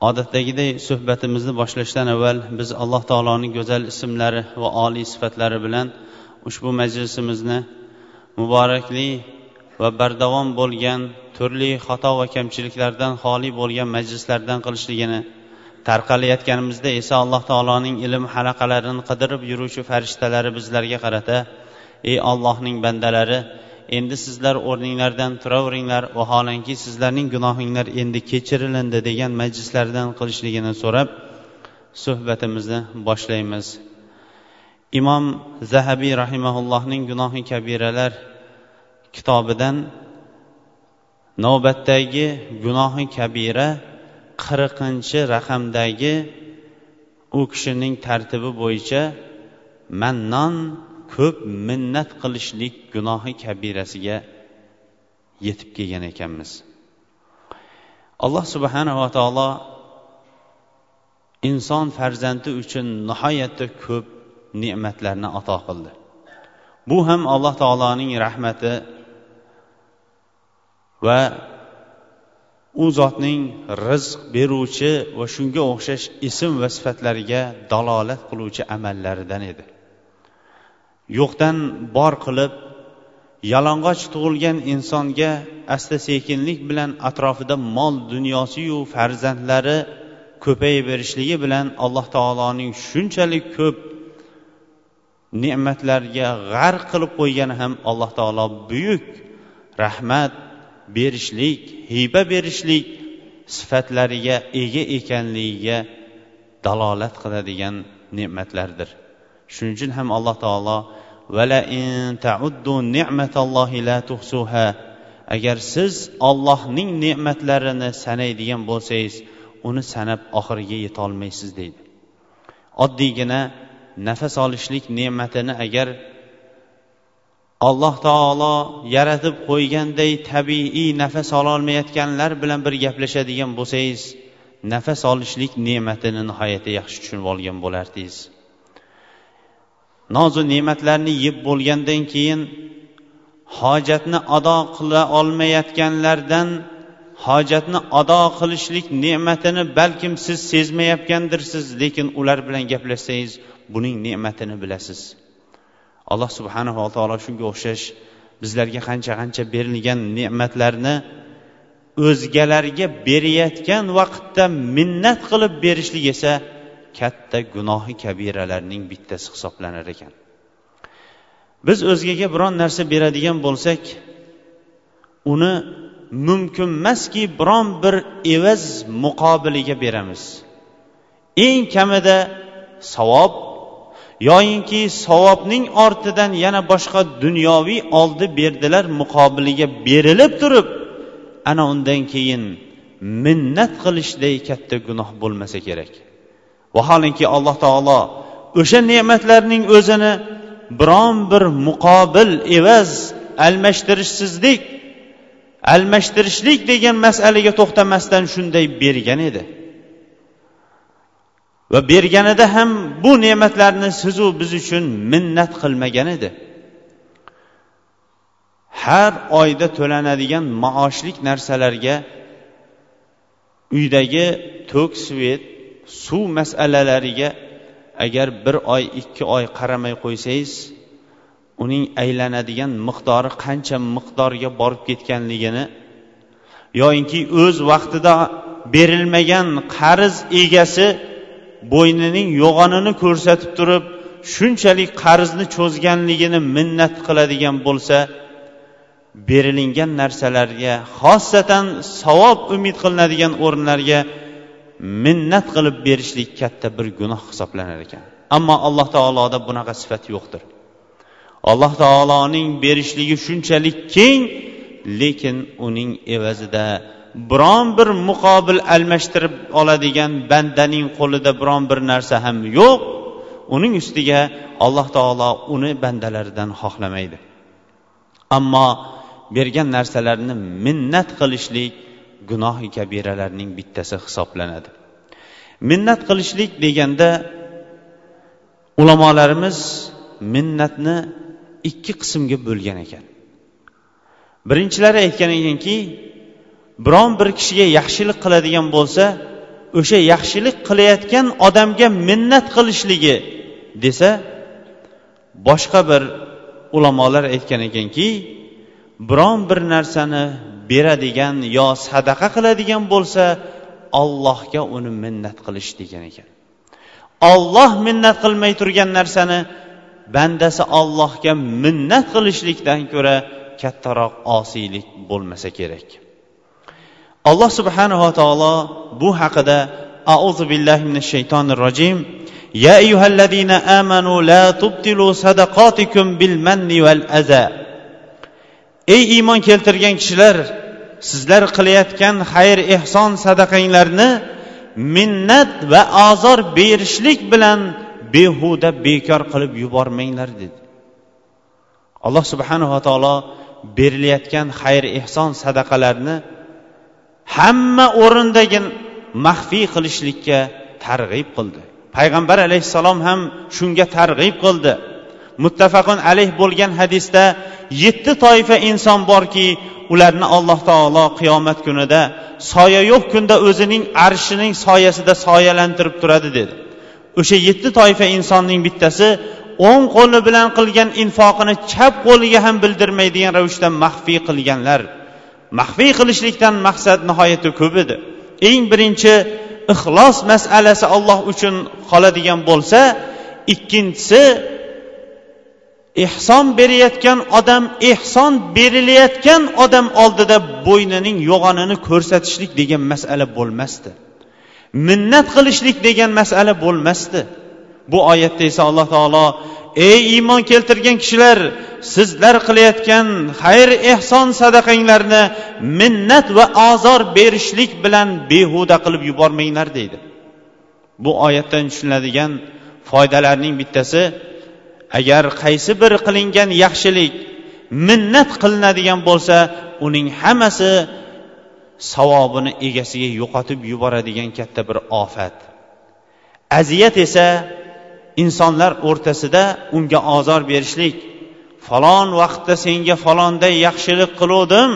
Odatdagiday suhbatimizni boshlashdan avval biz alloh taoloning go'zal ismlari va oliy sifatlari bilan ushbu majlisimizni muborakli va bardavom bo'lgan turli xato va kamchiliklardan xoli bo'lgan majlislardan qilishligini tarqalayotganimizda esa alloh taoloning ilm halaqalarini qidirib yuruvchi farishtalari bizlarga qarata ey ollohning bandalari endi sizlar o'rninglardan turaveringlar vaholanki sizlarning gunohinglar endi kechirilindi degan majlislardan qilishligini so'rab suhbatimizni boshlaymiz. Imom zahabiy rahimaullohning gunohi kabiralar kitobidan navbatdagi gunohi kabira qirqinchi raqamdagi u kishining tartibi bo'yicha mannon ko'p minnat qilishlik gunohi kabirasiga yetib kelgan ekanmiz. Alloh subhanava taolo inson farzandi uchun nihoyatda ko'p ne'matlarni ato qildi. Bu ham alloh taoloning rahmati va u zotning rizq beruvchi va shunga o'xshash ism va sifatlariga dalolat qiluvchi amallaridan edi. Yo'qdan bor qilib yalang'och tug'ilgan insonga asta sekinlik bilan atrofida mol dunyosiyu farzandlari ko'payaverishligi bilan alloh taoloning shunchalik ko'p ne'matlarga g'arq qilib qo'ygani ham alloh taolo buyuk rahmat berishlik hiba berishlik sifatlariga ega ekanligiga dalolat qiladigan ne'matlardir. Shuning uchun ham alloh taolo agar siz ollohning ne'matlarini sanaydigan bo'lsangiz uni sanab oxiriga yetolmaysiz deydi. Oddiygina nafas olishlik ne'matini agar alloh taolo yaratib qo'yganday tabiiy nafas ololmayotganlar bilan bir gaplashadigan bo'lsangiz nafas olishlik ne'matini nihoyatda yaxshi tushunib olgan bo'lardingiz. Nozu ne'matlarni yeb bo'lgandan keyin hojatni ado qila olmayotganlardan hojatni ado qilishlik ne'matini balkim siz sezmayotgandirsiz lekin ular bilan gaplashsangiz buning ne'matini bilasiz. Alloh subhanava taolo shunga o'xshash bizlarga qancha qancha berilgan ne'matlarni o'zgalarga berayotgan vaqtda minnat qilib berishlik esa katta gunohi kabiralarning bittasi hisoblanar ekan. Biz o'zgaga biron narsa beradigan bo'lsak uni mumkin emaski biron bir evaz muqobiliga beramiz. Eng kamida savob yoyinki savobning ortidan yana boshqa dunyoviy oldi berdilar muqobiliga berilib turib ana undan keyin minnat qilishday katta gunoh bo'lmasa kerak. Vaholanki alloh taolo o'sha ne'matlarning o'zini biron bir muqobil evaz almashtirishsizlik almashtirishlik degan masalaga to'xtamasdan shunday bergan edi. Va berganida ham bu ne'matlarni sizu biz uchun minnat qilmagan edi. Har oyda to'lanadigan maoshlik narsalarga uydagi to'k svet suv masalalariga agar bir oy ikki oy qaramay qo'ysangiz uning aylanadigan miqdori qancha miqdorga borib ketganligini yoyinki o'z vaqtida berilmagan qarz egasi bo'ynining yo'g'onini ko'rsatib turib shunchalik qarzni cho'zganligini minnat qiladigan bo'lsa berilingan narsalarga xosatan savob umid qilinadigan o'rinlarga minnat qilib berishlik katta bir gunoh hisoblanar ekan. Ammo alloh taoloda bunaqa sifat yo'qdir. Alloh taoloning berishligi shunchalik keng lekin uning evazida biron bir muqobil almashtirib oladigan bandaning qo'lida biron bir narsa ham yo'q. Uning ustiga alloh taolo uni bandalaridan xohlamaydi. Ammo bergan narsalarini minnat qilishlik gunohi kabiralarning bittasi hisoblanadi. Minnat qilishlik deganda ulamolarimiz minnatni ikki qismga bo'lgan ekan. Birinchilari aytgan ekanki biron bir kishiga yaxshilik qiladigan bo'lsa o'sha yaxshilik qilayotgan odamga minnat qilishligi desa boshqa bir ulamolar aytgan ekanki biron bir narsani beradigan yo sadaqa qiladigan bo'lsa ollohga uni minnat qilish degan ekan olloh minnat qilmay turgan narsani bandasi ollohga minnat qilishlikdan ko'ra kattaroq osiylik bo'lmasa kerak alloh subhanava taolo bu haqida auzu billahi minash shaytonir rojim يا أيها الذين آمنوا لا تبطلوا صدقاتكم بالمن والأذى ey iymon keltirgan kishilar sizlar qilayotgan xayr ehson sadaqanglarni minnat va ozor berishlik bilan behuda bekor qilib yubormanglar dedi. Alloh subhanava taolo berilayotgan xayr ehson sadaqalarni hamma o'rindagi maxfiy qilishlikka targ'ib qildi. Payg'ambar alayhissalom ham shunga targ'ib qildi. Muttafaqun alayh bo'lgan hadisda yetti toifa inson borki ularni alloh taolo qiyomat kunida soya yo'q kunda o'zining arshining soyasida soyalantirib turadi dedi. O'sha yetti toifa insonning bittasi o'ng qo'li bilan qilgan infoqini chap qo'liga ham bildirmaydigan ravishda maxfiy qilganlar. Maxfiy qilishlikdan maqsad nihoyatda ko'p edi. Eng birinchi ixlos masalasi olloh uchun qoladigan bo'lsa ikkinchisi ehson berayotgan odam ehson berilayotgan odam oldida bo'ynining yo'g'onini ko'rsatishlik degan masala bo'lmasdi. Minnat qilishlik degan masala bo'lmasdi. Bu oyatda esa alloh taolo ey iymon keltirgan kishilar sizlar qilayotgan xayr ehson sadaqanglarni minnat va ozor berishlik bilan behuda qilib yubormanglar deydi. Bu oyatdan tushuniladigan foydalarning bittasi agar qaysi bir qilingan yaxshilik minnat qilinadigan bo'lsa uning hammasi savobini egasiga yo'qotib yuboradigan katta bir ofat. Aziyat esa insonlar o'rtasida unga ozor berishlik. Falon vaqtda senga falonday yaxshilik qiluvdim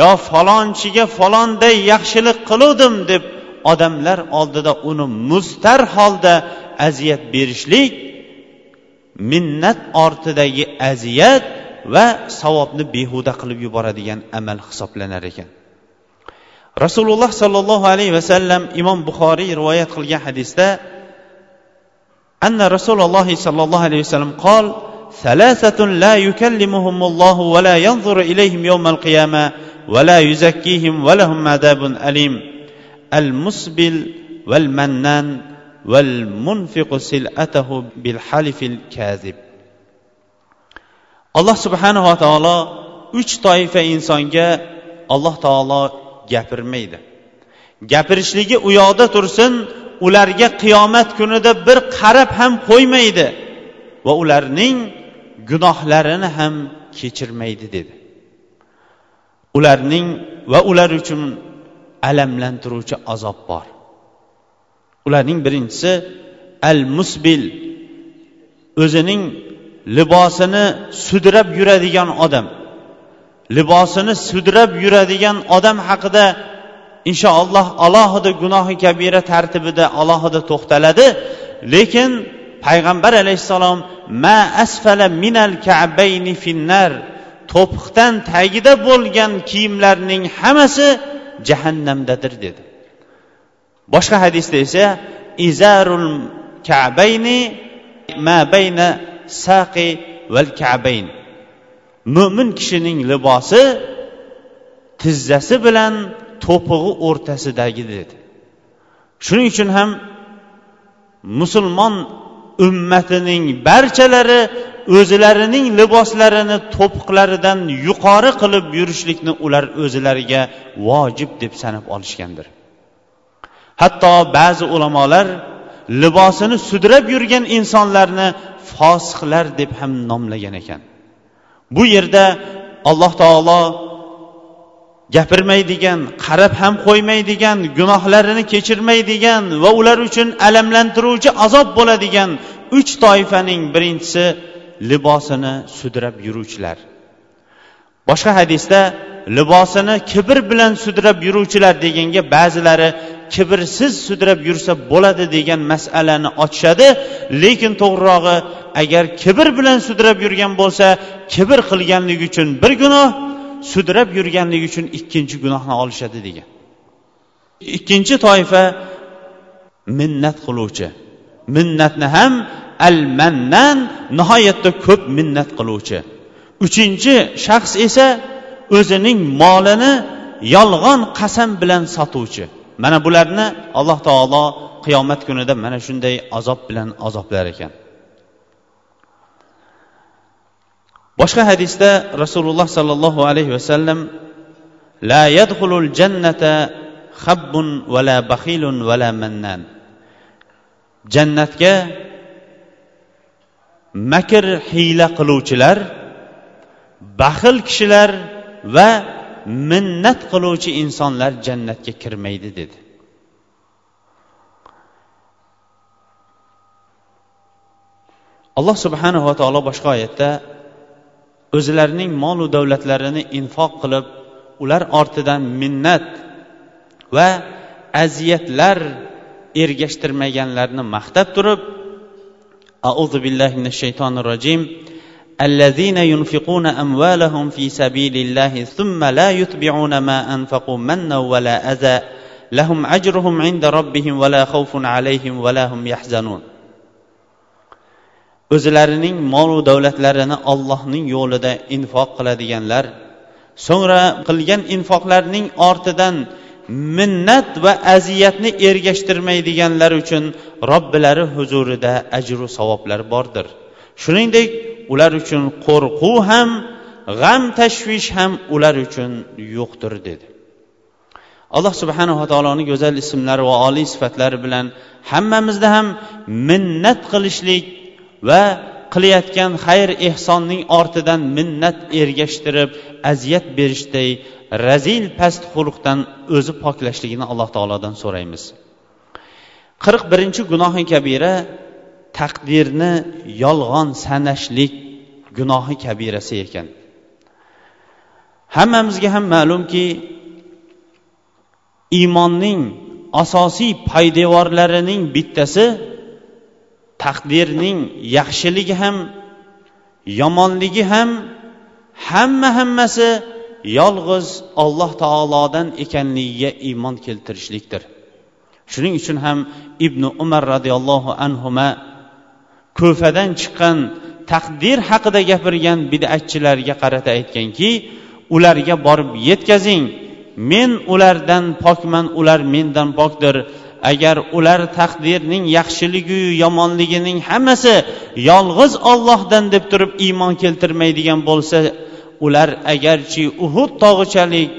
yo falonchiga falonday yaxshilik qiluvdim deb odamlar oldida uni mustar holda aziyat berishlik minnat ortidagi aziyat va savobni behuda qilib yuboradigan amal hisoblanar ekan rasululloh sollallohu alayhi vasallam imom buxoriy rivoyat qilgan hadisda أن رسول الله صلى الله عليه وسلم قال ثلاثة لا يكلمهم الله ولا ينظر إليهم يوم القيامة ولا يزكيهم ولهم عذاب أليم المسبل والمنان val alloh subhanava taolo uch toifa insonga alloh taolo gapirmaydi. Gapirishligi u yoqda tursin ularga qiyomat kunida bir qarab ham qo'ymaydi va ularning gunohlarini ham kechirmaydi dedi. Ularning va ular uchun alamlantiruvchi azob bor. Ularning birinchisi al musbil o'zining libosini sudrab yuradigan odam. Libosini sudrab yuradigan odam haqida inshaalloh alohida gunohi kabira tartibida alohida to'xtaladi. Lekin payg'ambar alayhissalom ma asfala minal kabayni finnar to'piqdan tagida bo'lgan kiyimlarning hammasi jahannamdadir dedi. Boshqa hadisda esa izarul kabayni ma bayna saqi val kabayn. Mo'min kishining libosi tizzasi bilan to'pig'i o'rtasidagi dedi. Shuning uchun ham musulmon ummatining barchalari o'zlarining liboslarini to'piqlaridan yuqori qilib yurishlikni ular o'zlariga vojib deb sanab olishgandir. Hatto ba'zi ulamolar libosini sudrab yurgan insonlarni fosiqlar deb ham nomlagan ekan. Bu yerda alloh taolo gapirmaydigan qarab ham qo'ymaydigan gunohlarini kechirmaydigan va ular uchun alamlantiruvchi azob bo'ladigan uch toifaning birinchisi libosini sudrab yuruvchilar. Boshqa hadisda libosini kibr bilan sudrab yuruvchilar deganga ba'zilari kibrsiz sudrab yursa bo'ladi degan masalani ochishadi. Lekin to'g'rirog'i agar kibr bilan sudrab yurgan bo'lsa kibr qilganligi uchun bir gunoh sudrab yurganligi uchun ikkinchi gunohni olishadi degan. Ikkinchi toifa minnat qiluvchi. Minnatni ham al mannan nihoyatda ko'p minnat qiluvchi. Uchinchi shaxs esa o'zining molini yolg'on qasam bilan sotuvchi. Mana bularni alloh taolo qiyomat kunida mana shunday azob bilan azoblar ekan. Boshqa hadisda rasululloh sollallohu alayhi vasallam la yadxulul jannata habbun vala baxilun vala mannan. Jannatga makr hiyla qiluvchilar baxil kishilar va minnat qiluvchi insonlar jannatga kirmaydi dedi. Alloh subhanava taolo boshqa oyatda o'zlarining molu davlatlarini infoq qilib ular ortidan minnat va aziyatlar ergashtirmaganlarni maqtab turib auzu billahi minash shaytonir rojim الذين ينفقون أموالهم في سبيل الله ثم لا يتبعون ما أنفقوا منا ولا أذى لهم أجرهم عند ربهم ولا خوف عليهم ولا هم يحزنون o'zlarining molu davlatlarini ollohning yo'lida infoq qiladiganlar so'ngra qilgan infoqlarining ortidan minnat va aziyatni ergashtirmaydiganlar uchun robbilari huzurida ajru savoblar bordir shuningdek ular uchun qo'rquv ham g'am tashvish ham ular uchun yo'qdir dedi. Alloh subhanava taoloning go'zal ismlari va oliy sifatlari bilan hammamizda ham minnat qilishlik va qilayotgan xayr ehsonning ortidan minnat ergashtirib aziyat berishday razil past xulqdan o'zi poklashligini alloh taolodan so'raymiz. qirq birinchi gunohi kabira taqdirni yolg'on sanashlik gunohi kabirasi ekan. Hammamizga ham ma'lumki iymonning asosiy poydevorlarining bittasi taqdirning yaxshiligi ham yomonligi ham hamma hammasi yolg'iz olloh taolodan ekanligiga iymon keltirishlikdir. Shuning uchun ham ibn umar roziyallohu anhuma ko'fadan chiqqan taqdir haqida gapirgan bidatchilarga qarata aytganki ularga borib yetkazing. Men ulardan pokman ular mendan pokdir. Agar ular taqdirning yaxshiligiyu yomonligining hammasi yolg'iz ollohdan deb turib iymon keltirmaydigan bo'lsa ular agarchi uhud tog'ichalik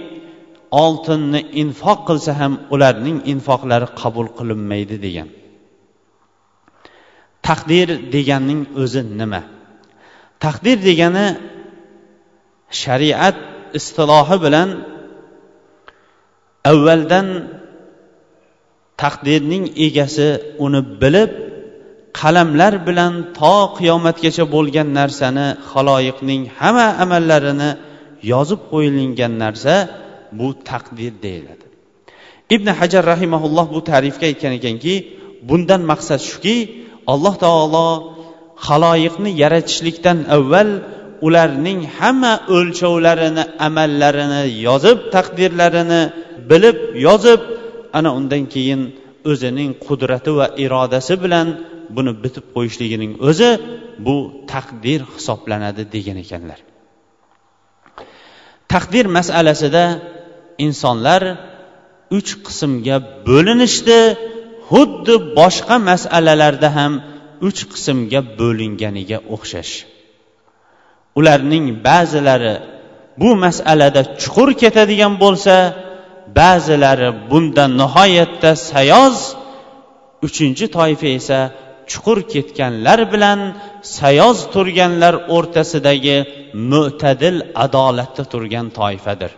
oltinni infoq qilsa ham ularning infoqlari qabul qilinmaydi degan. Taqdir deganning o'zi nima? Taqdir degani shariat istilohi bilan avvaldan taqdirning egasi uni bilib qalamlar bilan to qiyomatgacha bo'lgan narsani haloyiqning hamma amallarini yozib qo'yilgan narsa bu taqdir deyiladi. Ibn hajar rahimaulloh bu ta'rifga aytgan ekanki bundan maqsad shuki alloh taolo haloyiqni yaratishlikdan avval ularning hamma o'lchovlarini amallarini yozib taqdirlarini bilib yozib ana undan keyin o'zining qudrati va irodasi bilan buni bitib qo'yishligining o'zi bu taqdir hisoblanadi degan ekanlar. Taqdir masalasida insonlar uch qismga bo'linishdi. Xuddi boshqa masalalarda ham uch qismga bo'linganiga o'xshash. Ularning ba'zilari bu masalada chuqur ketadigan bo'lsa ba'zilari bunda nihoyatda sayoz uchinchi toifa esa chuqur ketganlar bilan sayoz turganlar o'rtasidagi mo'tadil adolatda turgan toifadir.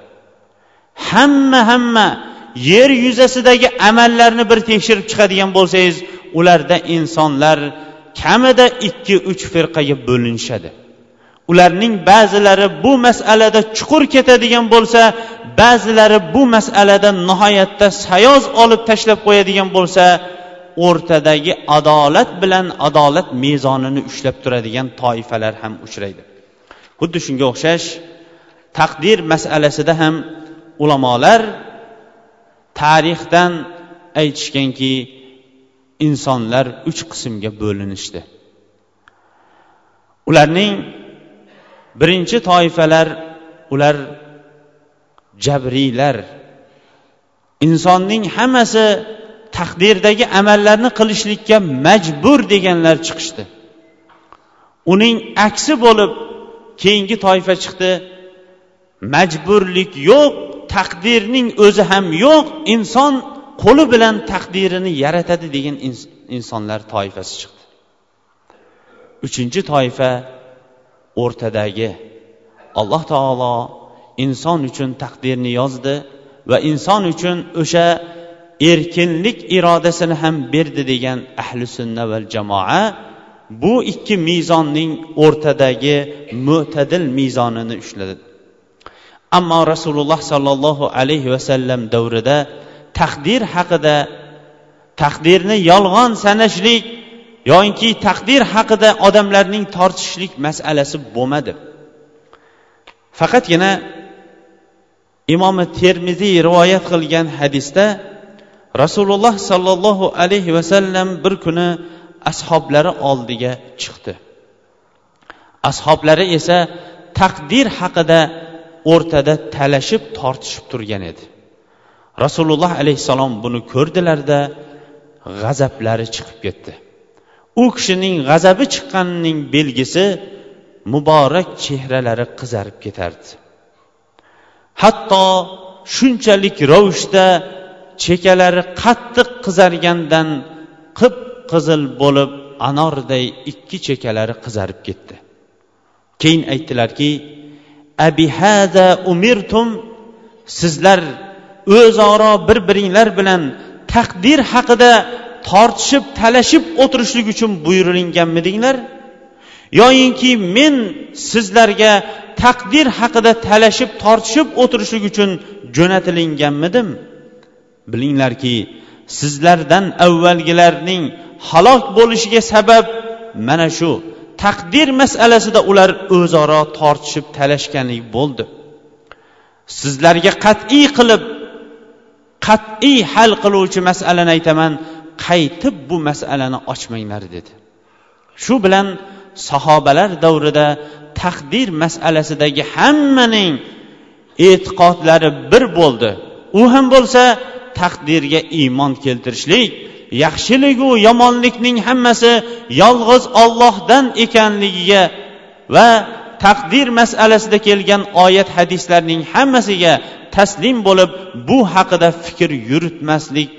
Hamma hamma yer yuzasidagi amallarni bir tekshirib chiqadigan bo'lsangiz ularda insonlar kamida ikki uch firqaga bo'linishadi. Ularning ba'zilari bu masalada chuqur ketadigan bo'lsa ba'zilari bu masalada nihoyatda sayoz olib tashlab qo'yadigan bo'lsa o'rtadagi adolat bilan adolat mezonini ushlab turadigan toifalar ham uchraydi. Xuddi shunga o'xshash taqdir masalasida ham ulamolar tarixdan aytishganki insonlar uch qismga bo'linishdi. Ularning birinchi toifalar ular jabriylar. Insonning hammasi taqdirdagi amallarni qilishlikka majbur deganlar chiqishdi. Uning aksi bo'lib keyingi toifa chiqdi. Majburlik yo'q taqdirning o'zi ham yo'q inson qo'li bilan taqdirini yaratadi degan insonlar toifasi chiqdi. Uchinchi toifa o'rtadagi. Alloh taolo inson uchun taqdirni yozdi va inson uchun o'sha erkinlik irodasini ham berdi degan ahli sunna va jamoa bu ikki mezonning o'rtadagi mo'tadil mezonini ushladi. Ammo rasululloh sollallohu alayhi vasallam davrida taqdir haqida taqdirni yolg'on sanashlik yoinki taqdir haqida odamlarning tortishishlik masalasi bo'lmadi. Faqatgina imomi termiziy rivoyat qilgan hadisda rasululloh sollallohu alayhi vasallam bir kuni ashoblari oldiga chiqdi. Ashoblari esa taqdir haqida o'rtada talashib tortishib turgan edi. Rasululloh alayhissalom buni ko'rdilarda g'azablari chiqib ketdi. U kishining g'azabi chiqqanining belgisi muborak chehralari qizarib ketardi. Hatto shunchalik ravishda chekalari qattiq qizargandan qip qizil bo'lib anorday ikki chekalari qizarib ketdi. Keyin aytdilarki abihada umirtum. Sizlar o'zaro bir biringlar bilan taqdir haqida tortishib talashib o'tirishlik uchun buyurilganmidinglar? Yoyinki men sizlarga taqdir haqida talashib tortishib o'tirishlik uchun jo'natilinganmidim. Bilinglarki sizlardan avvalgilarning halok bo'lishiga sabab mana shu taqdir masalasida ular o'zaro tortishib talashganlik bo'ldi. Sizlarga qat'iy qilib qat'iy hal qiluvchi masalani aytaman qaytib bu masalani ochmanglar dedi. Shu bilan sahobalar davrida taqdir masalasidagi hammaning e'tiqodlari bir bo'ldi. U ham bo'lsa taqdirga iymon keltirishlik yaxshiligu yomonlikning hammasi yolg'iz ollohdan ekanligiga va taqdir masalasida kelgan oyat hadislarning hammasiga taslim bo'lib bu haqida fikr yuritmaslik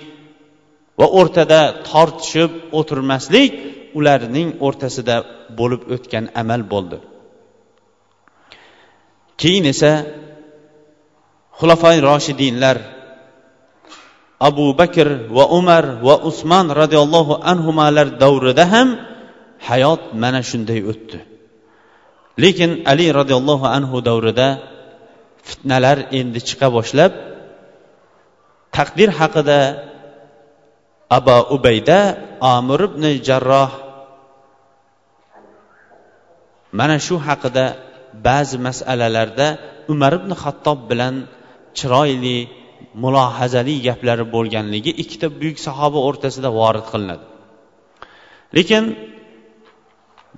va o'rtada tortishib o'tirmaslik ularning o'rtasida bo'lib o'tgan amal bo'ldi. Keyin esa xulafoy roshidinlar abu bakr va umar va usmon roziyallohu anhular davrida ham hayot mana shunday o'tdi. Lekin ali roziyallohu anhu davrida fitnalar endi chiqa boshlab taqdir haqida aba ubayda amir ibn jarroh mana shu haqida ba'zi masalalarda umar ibn xattob bilan chiroyli mulohazali gaplari bo'lganligi ikkita buyuk sahoba o'rtasida vorid qilinadi. Lekin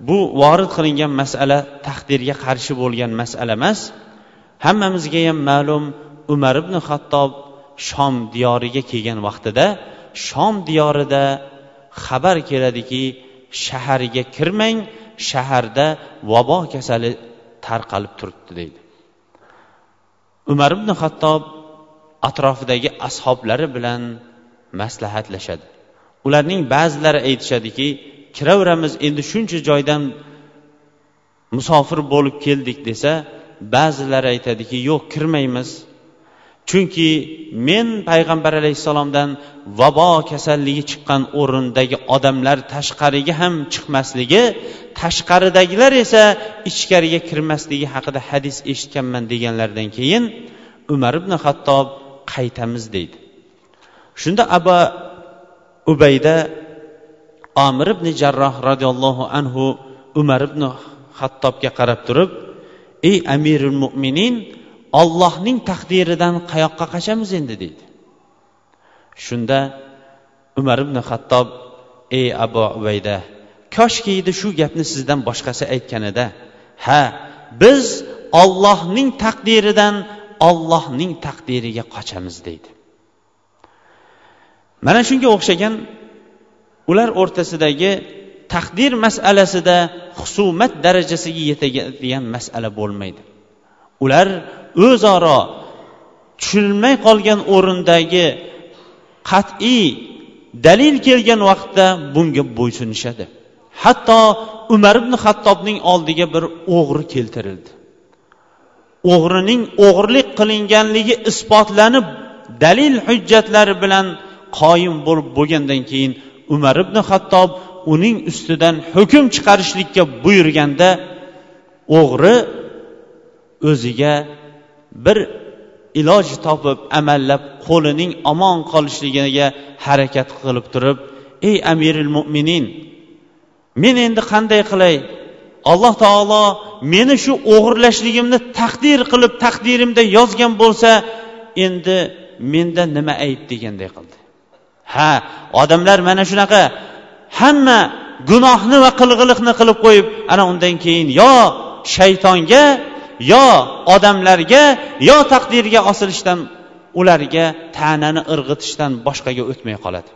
bu vorid qilingan masala taqdirga qarshi bo'lgan masala emas. Hammamizga ham ma'lum umar ibn hattob shom diyoriga kelgan vaqtida shom diyorida xabar keladiki shaharga kirmang shaharda vabo kasali tarqalib turibdi deydi. Umar ibn hattob atrofidagi ashoblari bilan maslahatlashadi. Ularning ba'zilari aytishadiki kiraveramiz endi shuncha joydan musofir bo'lib keldik desa ba'zilari aytadiki yo'q kirmaymiz. Chunki men payg'ambar alayhissalomdan vabo kasalligi chiqqan o'rindagi odamlar tashqariga ham chiqmasligi tashqaridagilar esa ichkariga kirmasligi haqida hadis eshitganman deganlaridan keyin umar ibn hattob qaytamiz deydi. Shunda abu ubayda omir ibn jarroh roziyallohu anhu umar ibn hattobga qarab turib ey amirul mo'minin ollohning taqdiridan qayoqqa qochamiz endi? deydi. Shunda umar ibn hattob ey abu ubayda koshki edi shu gapni sizdan boshqasi aytganida ha biz ollohning taqdiridan ollohning taqdiriga qochamiz deydi. Mana shunga o'xshagan ular o'rtasidagi taqdir masalasida husumat darajasiga yetadigan masala bo'lmaydi. Ular o'zaro tushunilmay qolgan o'rindagi qat'iy dalil kelgan vaqtda bunga bo'ysunishadi. Hatto umar ibn hattobning oldiga bir o'g'ri keltirildi. O'g'rining o'g'irlik qilinganligi isbotlanib dalil hujjatlari bilan qoyim bo'lib bo'lgandan keyin umar ibn hattob uning ustidan hukm chiqarishlikka buyurganda o'g'ri o'ziga bir iloj topib amallab qo'lining omon qolishligiga harakat qilib turib ey amiril mo'minin men endi qanday qilay? Alloh taolo meni shu o'g'irlashligimni taqdir qilib taqdirimda yozgan bo'lsa endi menda nima ayb deganday qildi. Ha odamlar mana shunaqa. Hamma gunohni va qilg'iliqni qilib qo'yib ana undan keyin yo shaytonga yo odamlarga yo taqdirga osilishdan ularga ta'nani irg'itishdan boshqaga o'tmay qoladi.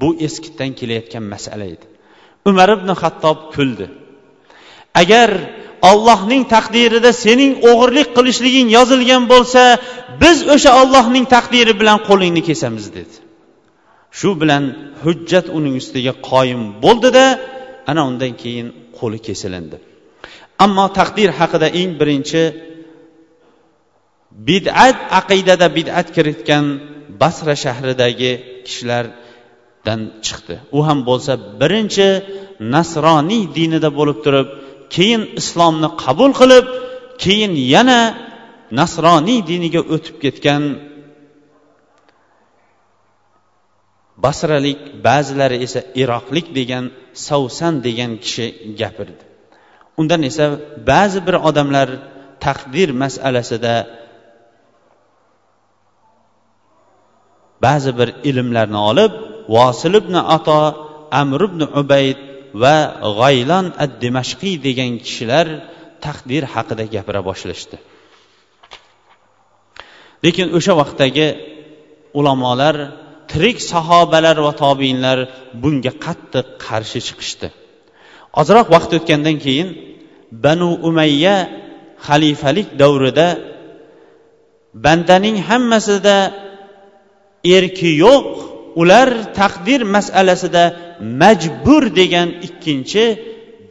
Bu eskitdan kelayotgan masala edi. Umar ibn hattob kuldi. Agar ollohning taqdirida sening o'g'irlik qilishliging yozilgan bo'lsa biz o'sha ollohning taqdiri bilan qo'lingni kesamiz dedi. Shu bilan hujjat uning ustiga qoyim bo'ldida ana undan keyin qo'li kesilindi. Ammo taqdir haqida eng birinchi bid'at aqidada bid'at kiritgan basra shahridagi kishilardan chiqdi. U ham bo'lsa birinchi nasroniy dinida bo'lib turib keyin islomni qabul qilib keyin yana nasroniy diniga o'tib ketgan basralik ba'zilari esa iroqlik degan savsan degan kishi gapirdi. Undan esa ba'zi bir odamlar taqdir masalasida ba'zi bir ilmlarni olib vosil ibn ato amr ibn ubayd va g'aylon ad dimashqiy degan kishilar taqdir haqida gapira boshlashdi. Lekin o'sha vaqtdagi ulamolar tirik sahobalar va tobiinlar bunga qattiq qarshi chiqishdi. Ozroq vaqt o'tgandan keyin banu umayya xalifalik davrida bandaning hammasida erki yo'q ular taqdir masalasida majbur degan ikkinchi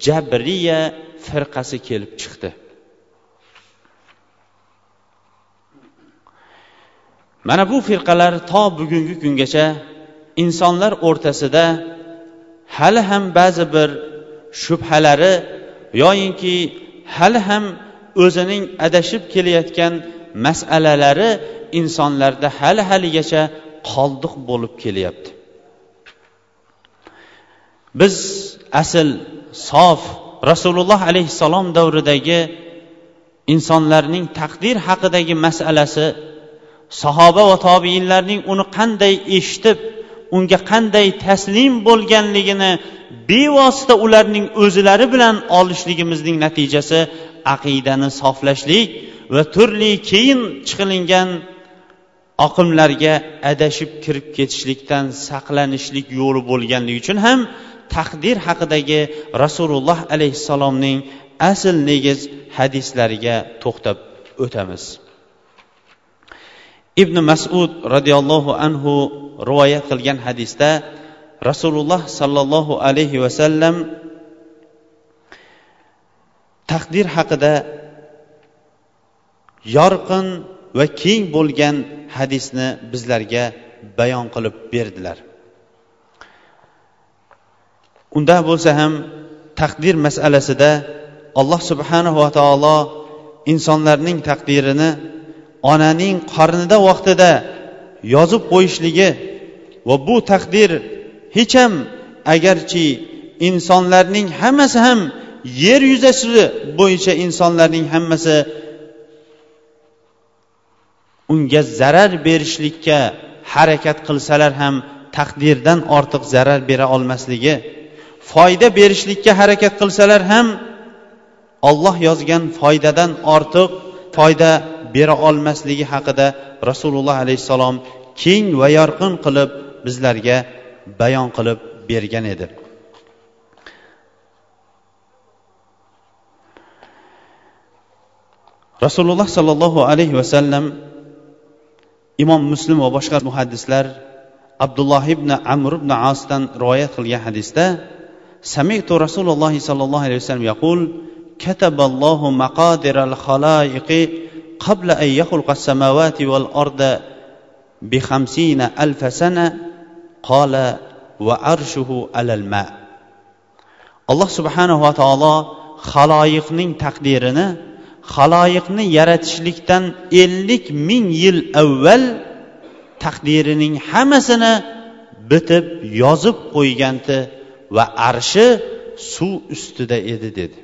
jabriya firqasi kelib chiqdi. Mana bu firqalar to bugungi kungacha insonlar o'rtasida hali ham ba'zi bir shubhalari yoyinki hali ham o'zining adashib kelayotgan masalalari insonlarda hali haligacha qoldiq bo'lib kelyapti. Biz asl sof rasululloh alayhissalom davridagi insonlarning taqdir haqidagi masalasi sahoba va tobiinlarning uni qanday eshitib unga qanday taslim bo'lganligini bevosita ularning o'zlari bilan olishligimizning natijasi aqidani soflashlik va turli keyin chiqilingan oqimlarga adashib kirib ketishlikdan saqlanishlik yo'li bo'lganligi uchun ham taqdir haqidagi rasululloh alayhissalomning asl negiz hadislariga to'xtab o'tamiz. Ibn masud roziyallohu anhu rivoyat qilgan hadisda rasululloh sollallohu alayhi vasallam taqdir haqida yorqin va keng bo'lgan hadisni bizlarga bayon qilib berdilar. Unda bo'lsa ham taqdir masalasida alloh subhanahu va taolo insonlarning taqdirini onaning qornida vaqtida yozib qo'yishligi va bu taqdir hech ham agarchi insonlarning hammasi ham yer yuzasi bo'yicha insonlarning hammasi unga zarar berishlikka harakat qilsalar ham taqdirdan ortiq zarar bera olmasligi foyda berishlikka harakat qilsalar ham olloh yozgan foydadan ortiq foyda bera olmasligi haqida rasululloh alayhissalom keng va yorqin qilib bizlarga bayon qilib bergan edi. Rasululloh sollallohu alayhi vasallam imom muslim va boshqa muhaddislar abdulloh ibn amr ibn asdan rivoyat qilgan hadisda samitu rasululloh sollallohu alayhi vasallam yaqul كتب الله مقادر الخلائق قبل أن يخلق السماوات والأرض بخمسين ألف سنة قال وعرشه على الماء alloh subhanava taolo haloyiqning taqdirini haloyiqni yaratishlikdan ellik ming yil avval taqdirining hammasini bitib yozib qo'ygandi Va arshi suv ustida edi dedi.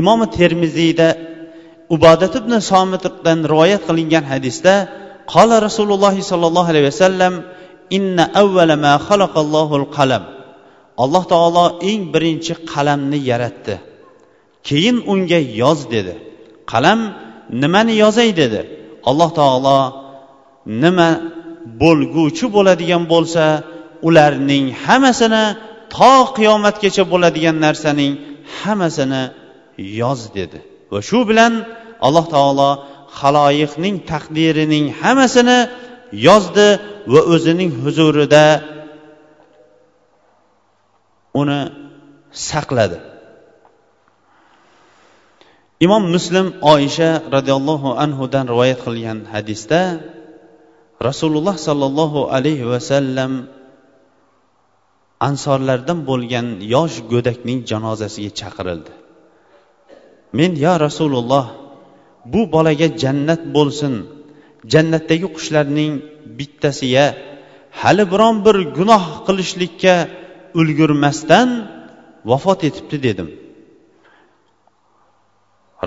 Imom termiziyda ubodat ibn somitdan rivoyat qilingan hadisda qola rasululloh sollallohu alayhi vasallam inna avvala ma xalaqallohul qalam. Alloh taolo eng birinchi qalamni yaratdi. Keyin unga yoz dedi. Qalam nimani yozay? dedi. Alloh taolo nima bo'lguvchi bo'ladigan bo'lsa ularning hammasini to qiyomatgacha bo'ladigan narsaning hammasini yoz dedi. Va shu bilan alloh taolo haloyiqning taqdirining hammasini yozdi va o'zining huzurida uni saqladi. Imom muslim oisha roziyallohu anhudan rivoyat qilgan hadisda rasululloh sollallohu alayhi vasallam ansorlardan bo'lgan yosh go'dakning janozasiga chaqirildi. Men yo rasululloh bu bolaga jannat bo'lsin. Jannatdagi qushlarning bittasiga hali biron bir gunoh qilishlikka ulgurmasdan vafot etibdi dedim.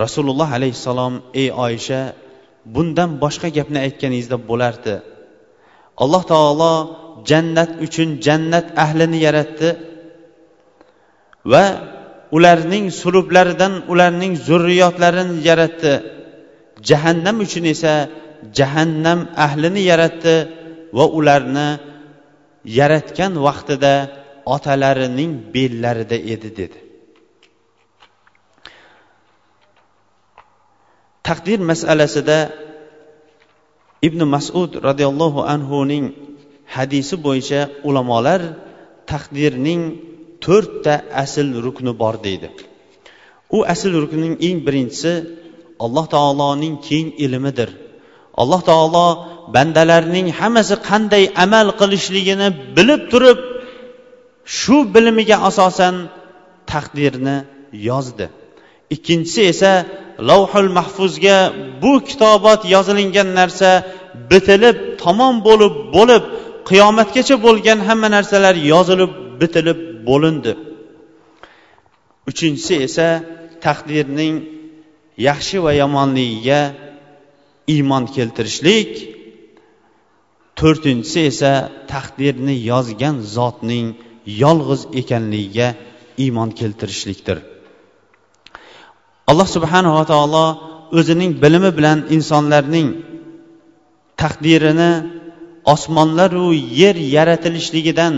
Rasululloh alayhissalom ey oysha bundan boshqa gapni aytganingizda bo'lardi. Alloh taolo jannat uchun jannat ahlini yaratdi va ularning sulublaridan ularning zurriyotlarini yaratdi. Jahannam uchun esa jahannam ahlini yaratdi va ularni yaratgan vaqtida otalarining bellarida edi dedi. Taqdir masalasida ibn masud roziyallohu anhuning hadisi bo'yicha ulamolar taqdirning to'rtta asl rukni bor deydi. U asl rukning eng birinchisi alloh taoloning keng ilmidir. Alloh taolo bandalarning hammasi qanday amal qilishligini bilib turib shu bilimiga asosan taqdirni yozdi. Ikkinchisi esa lavhul mahfuzga bu kitobot yozilingan narsa bitilib tamom bo'lib bo'lib qiyomatgacha bo'lgan hamma narsalar yozilib bitilib bo'lindi. Uchinchisi esa taqdirning yaxshi va yomonligiga iymon keltirishlik. To'rtinchisi esa taqdirni yozgan zotning yolg'iz ekanligiga iymon keltirishlikdir. Alloh subhanava taolo o'zining bilimi bilan insonlarning taqdirini osmonlaru yer yaratilishligidan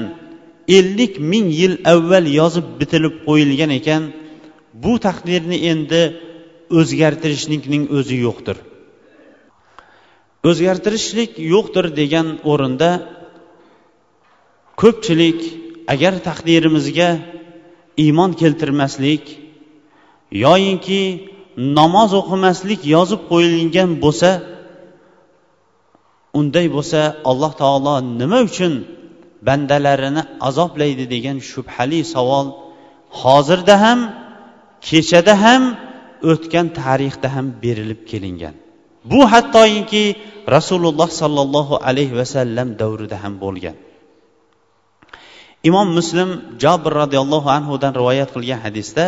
ellik ming yil avval yozib bitilib qo'yilgan ekan bu taqdirni endi o'zgartirishlikning o'zi yo'qdir. O'zgartirishlik yo'qdir degan o'rinda ko'pchilik agar taqdirimizga iymon keltirmaslik yoyinki namoz o'qimaslik yozib qo'yilgan bo'lsa unday bo'lsa alloh taolo nima uchun bandalarini azoblaydi degan shubhali savol hozirda ham kechada ham o'tgan tarixda ham berilib kelingan. Bu hattoki rasululloh sollallohu alayhi vasallam davrida ham bo'lgan. Imom muslim jobir roziyallohu anhudan rivoyat qilgan hadisda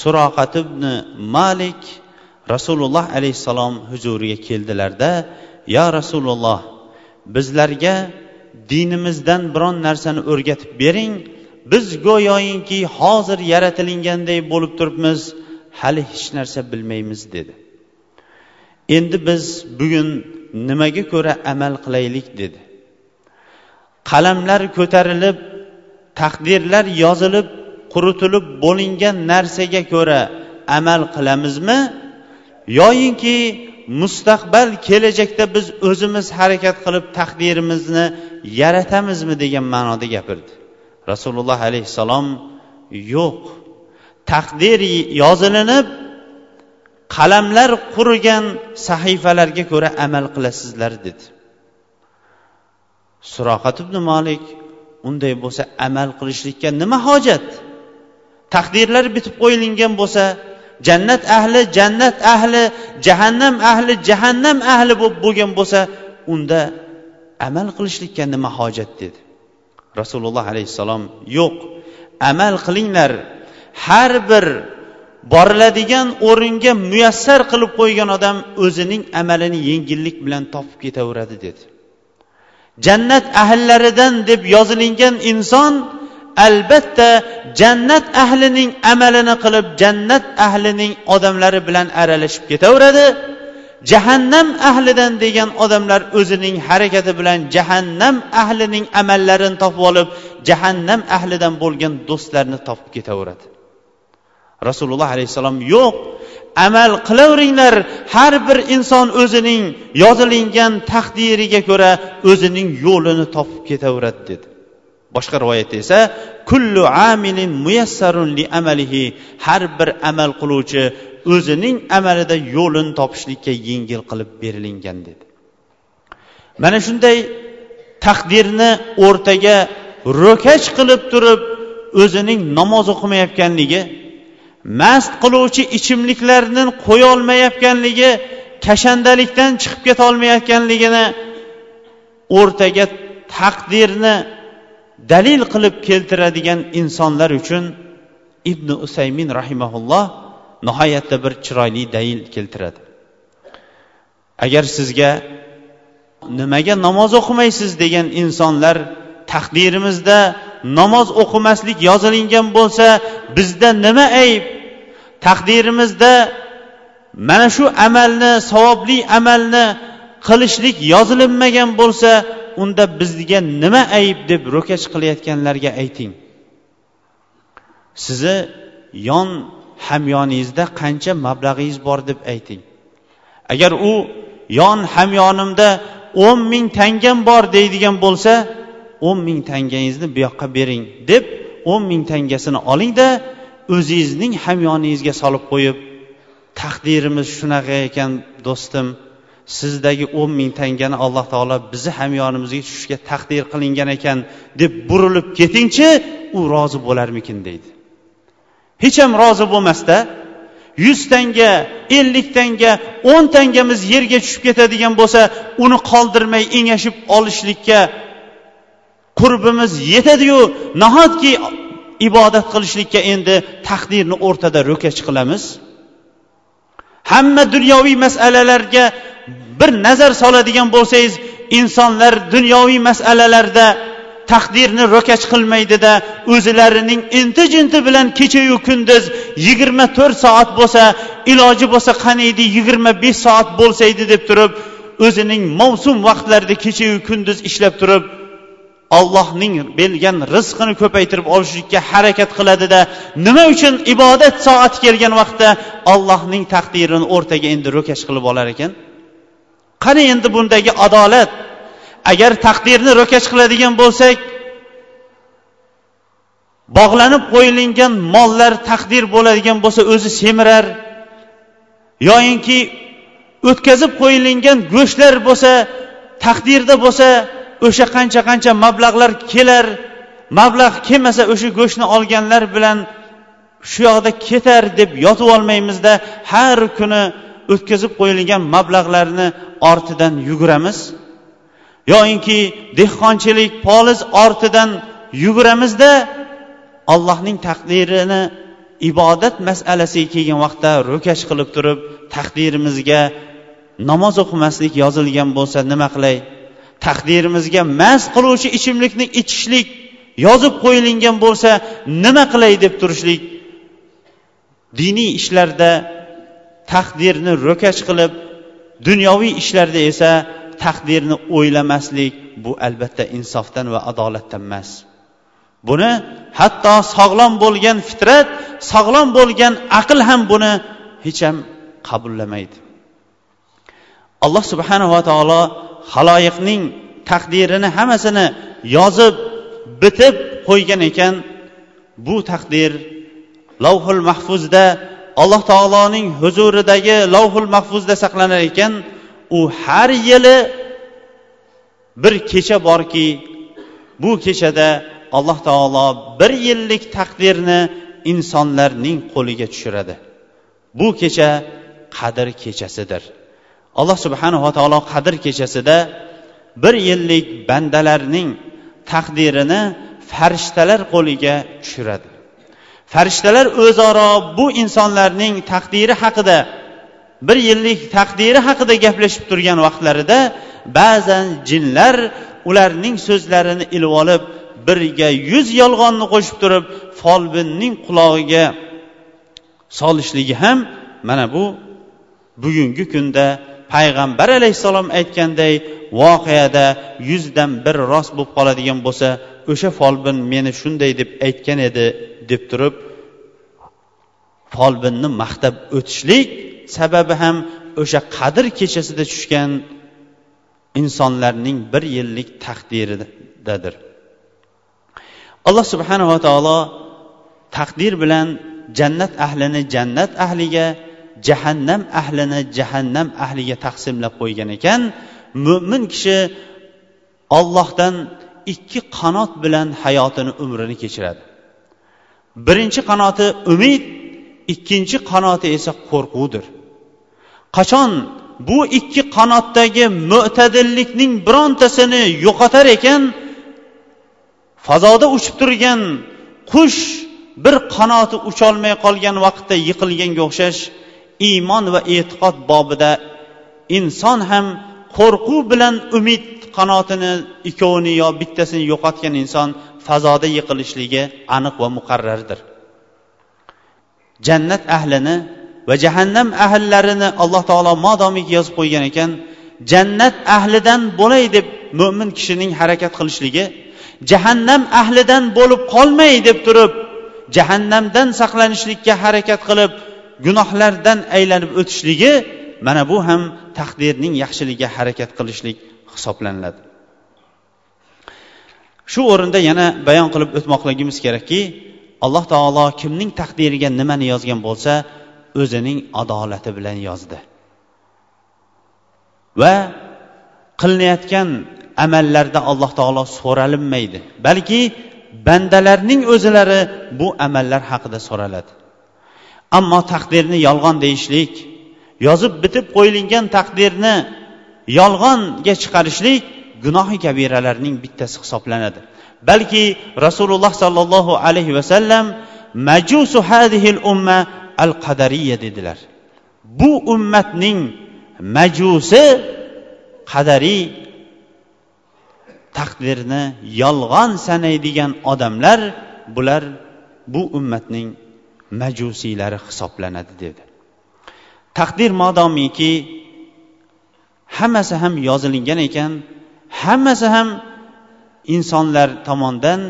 suroqat ibn malik rasululloh alayhissalom huzuriga keldilarda yo rasululloh bizlarga dinimizdan biron narsani o'rgatib bering. Biz go'yoyinki hozir yaratilinganday bo'lib turibmiz hali hech narsa bilmaymiz dedi. Endi biz bugun nimaga ko'ra amal qilaylik dedi. Qalamlar ko'tarilib taqdirlar yozilib quritilib bo'lingan narsaga ko'ra amal qilamizmi? Yoyinki mustaqbal kelajakda biz o'zimiz harakat qilib taqdirimizni yaratamizmi degan ma'noda gapirdi. Rasululloh alayhissalom yo'q. Taqdir yozilinib qalamlar qurigan sahifalarga ko'ra amal qilasizlar dedi. Suroqat ibn molik unday bo'lsa amal qilishlikka nima hojat? Taqdirlar bitib qo'yilgan bo'lsa jannat ahli jannat ahli jahannam ahli jahannam ahli bo'lib bo'lgan bo'lsa unda amal qilishlikka nima hojat dedi. Rasululloh alayhissalom yo'q amal qilinglar. Har bir boriladigan o'ringa muyassar qilib qo'ygan odam o'zining amalini yengillik bilan topib ketaveradi dedi. Jannat ahllaridan deb yozilingan inson albatta jannat ahlining amalini qilib jannat ahlining odamlari bilan aralashib ketaveradi. Jahannam ahlidan degan odamlar o'zining harakati bilan jahannam ahlining amallarini topib olib jahannam ahlidan bo'lgan do'stlarni topib ketaveradi. Rasululloh alayhissalom yo'q amal qilaveringlar. Har bir inson o'zining yozilingan taqdiriga ko'ra o'zining yo'lini topib ketaveradi dedi. Boshqa rivoyatda esa kullu amilin muyassarun li amalihi har bir amal qiluvchi o'zining amalida yo'lini topishlikka yengil qilib berilingan dedi. Mana shunday taqdirni o'rtaga ro'kach qilib turib o'zining namoz o'qimayotganligi mast qiluvchi ichimliklarni qo'yolmayotganligi kashandalikdan chiqib ketolmayotganligini o'rtaga taqdirni dalil qilib keltiradigan insonlar uchun ibn usaymin rahimaulloh nihoyatda bir chiroyli dalil keltiradi. Agar sizga nimaga namoz o'qimaysiz degan insonlar taqdirimizda namoz o'qimaslik yozilingan bo'lsa bizda nima ayb? Taqdirimizda mana shu amalni savobli amalni qilishlik yozilinmagan bo'lsa unda bizga nima ayb deb ro'kach qilayotganlarga ayting. Sizni yon hamyoningizda qancha mablag'ingiz bor deb ayting. Agar u yon hamyonimda o'n ming tangam bor deydigan bo'lsa o'n ming tangangizni bu yoqqa bering deb o'n ming tangasini olingda o'zingizning hamyoningizga solib qo'yib taqdirimiz shunaqa ekan do'stim. Sizdagi o'n ming tangani alloh taolo bizni hamyonimizga tushishga taqdir qilingan ekan deb burilib ketingchi u rozi bo'larmikin deydi. Hech ham rozi bo'lmasda yuz tanga ellik tanga o'n tangamiz yerga tushib ketadigan bo'lsa uni qoldirmay engashib olishlikka qurbimiz yetadiyu nahotki ibodat qilishlikka endi taqdirni o'rtada ro'kach qilamiz hamma dunyoviy masalalarga bir nazar soladigan bo'lsangiz insonlar dunyoviy masalalarda taqdirni ro'kach qilmaydida o'zilarining inti jinti bilan kechayu kunduz yigirma to'rt soat bo'lsa iloji bo'lsa qaniydi yigirma besh soat bo'lsaydi deb turib o'zining mavsum vaqtlarida kechayu kunduz ishlab turib ollohning bergan rizqini ko'paytirib olishlikka harakat qiladida nima uchun ibodat soati kelgan vaqtda ollohning taqdirini o'rtaga endi ro'kash qilib olar ekan? Qani endi bundagi adolat? Agar taqdirni ro'kash qiladigan bo'lsak bog'lanib qo'yilgan mollar taqdir bo'ladigan bo'lsa o'zi semirar yoyinki o'tkazib qo'yilgan go'shtlar bo'lsa taqdirda bo'lsa o'sha qancha qancha mablag'lar kelar mablag' kelmasa o'sha go'shtni olganlar bilan shu yoqda ketar deb yotib olmaymizda har kuni o'tkazib qo'yilgan mablag'larni ortidan yuguramiz. Yoyinki dehqonchilik poliz ortidan yuguramizda allohning taqdirini ibodat masalasiga kelgan vaqtda ro'kash qilib turib taqdirimizga namoz o'qimaslik yozilgan bo'lsa nima qilay? Taqdirimizga mast qiluvchi ichimlikni ichishlik yozib qo'yilgan bo'lsa nima qilay deb turishlik diniy ishlarda taqdirni ro'kach qilib dunyoviy ishlarda esa taqdirni o'ylamaslik bu albatta insofdan va adolatdan emas. Buni hatto sog'lom bo'lgan fitrat sog'lom bo'lgan aql ham buni hech ham qabullamaydi. Alloh subhanava taolo haloyiqning taqdirini hammasini yozib bitib qo'ygan ekan. Bu taqdir lavhul mahfuzda alloh taoloning huzuridagi lavhul mahfuzda saqlanar ekan. U har yili bir kecha borki bu kechada alloh taolo bir yillik taqdirni insonlarning qo'liga tushiradi. Bu kecha qadr kechasidir. Alloh subhanava taolo qadr kechasida bir yillik bandalarning taqdirini farishtalar qo'liga tushiradi. Farishtalar o'zaro bu insonlarning taqdiri haqida bir yillik taqdiri haqida gaplashib turgan vaqtlarida ba'zan jinlar ularning so'zlarini ilib olib birga yuz yolg'onni qo'shib turib folbinning qulog'iga solishligi ham mana bu bugungi kunda payg'ambar alayhissalom aytganday voqeada yuzdan bir rost bo'lib qoladigan bo'lsa o'sha folbin meni shunday deb aytgan edi deb turib folbinni maqtab o'tishlik sababi ham o'sha qadr kechasida tushgan insonlarning bir yillik taqdiridadir. Alloh subhanava taolo taqdir bilan jannat ahlini jannat ahliga jahannam ahlini jahannam ahliga taqsimlab qo'ygan ekan mo'min kishi ollohdan ikki qanot bilan hayotini umrini kechiradi. Birinchi qanoti umid ikkinchi qanoti esa qo'rquvdir. Qachon bu ikki qanotdagi mo'tadillikning birontasini yo'qotar ekan? Fazoda uchib turgan qush bir qanoti ucholmay qolgan vaqtda yiqilganga o'xshash iymon va e'tiqod bobida inson ham qo'rquv bilan umid qanotini ikkovini yo bittasini yo'qotgan inson fazoda yiqilishligi aniq va muqarrardir. Jannat ahlini va jahannam ahllarini alloh taolo modomiki yozib qo'ygan ekan jannat ahlidan bo'lay deb mo'min kishining harakat qilishligi jahannam ahlidan bo'lib qolmay deb turib jahannamdan saqlanishlikka harakat qilib gunohlardan aylanib o'tishligi mana bu ham taqdirning yaxshiligiga harakat qilishlik hisoblaniladi. Shu o'rinda yana bayon qilib o'tmoqligimiz kerakki alloh taolo kimning taqdiriga nimani yozgan bo'lsa o'zining adolati bilan yozdi. Va qilinayotgan amallarda alloh taolo so'ralinmaydi balki bandalarning o'zlari bu amallar haqida so'raladi. Ammo taqdirni yolg'on deyishlik yozib bitib qo'yilgan taqdirni yolg'onga chiqarishlik gunohi kabiralarning bittasi hisoblanadi. Balki rasululloh sollallohu alayhi vasallam majusu hadihil umma al qadariya dedilar. Bu ummatning majusi qadariy taqdirni yolg'on sanaydigan odamlar bular bu ummatning majusiylari hisoblanadi dedi. Taqdir modomiki hammasi ham yozilingan ekan hammasi ham insonlar tomonidan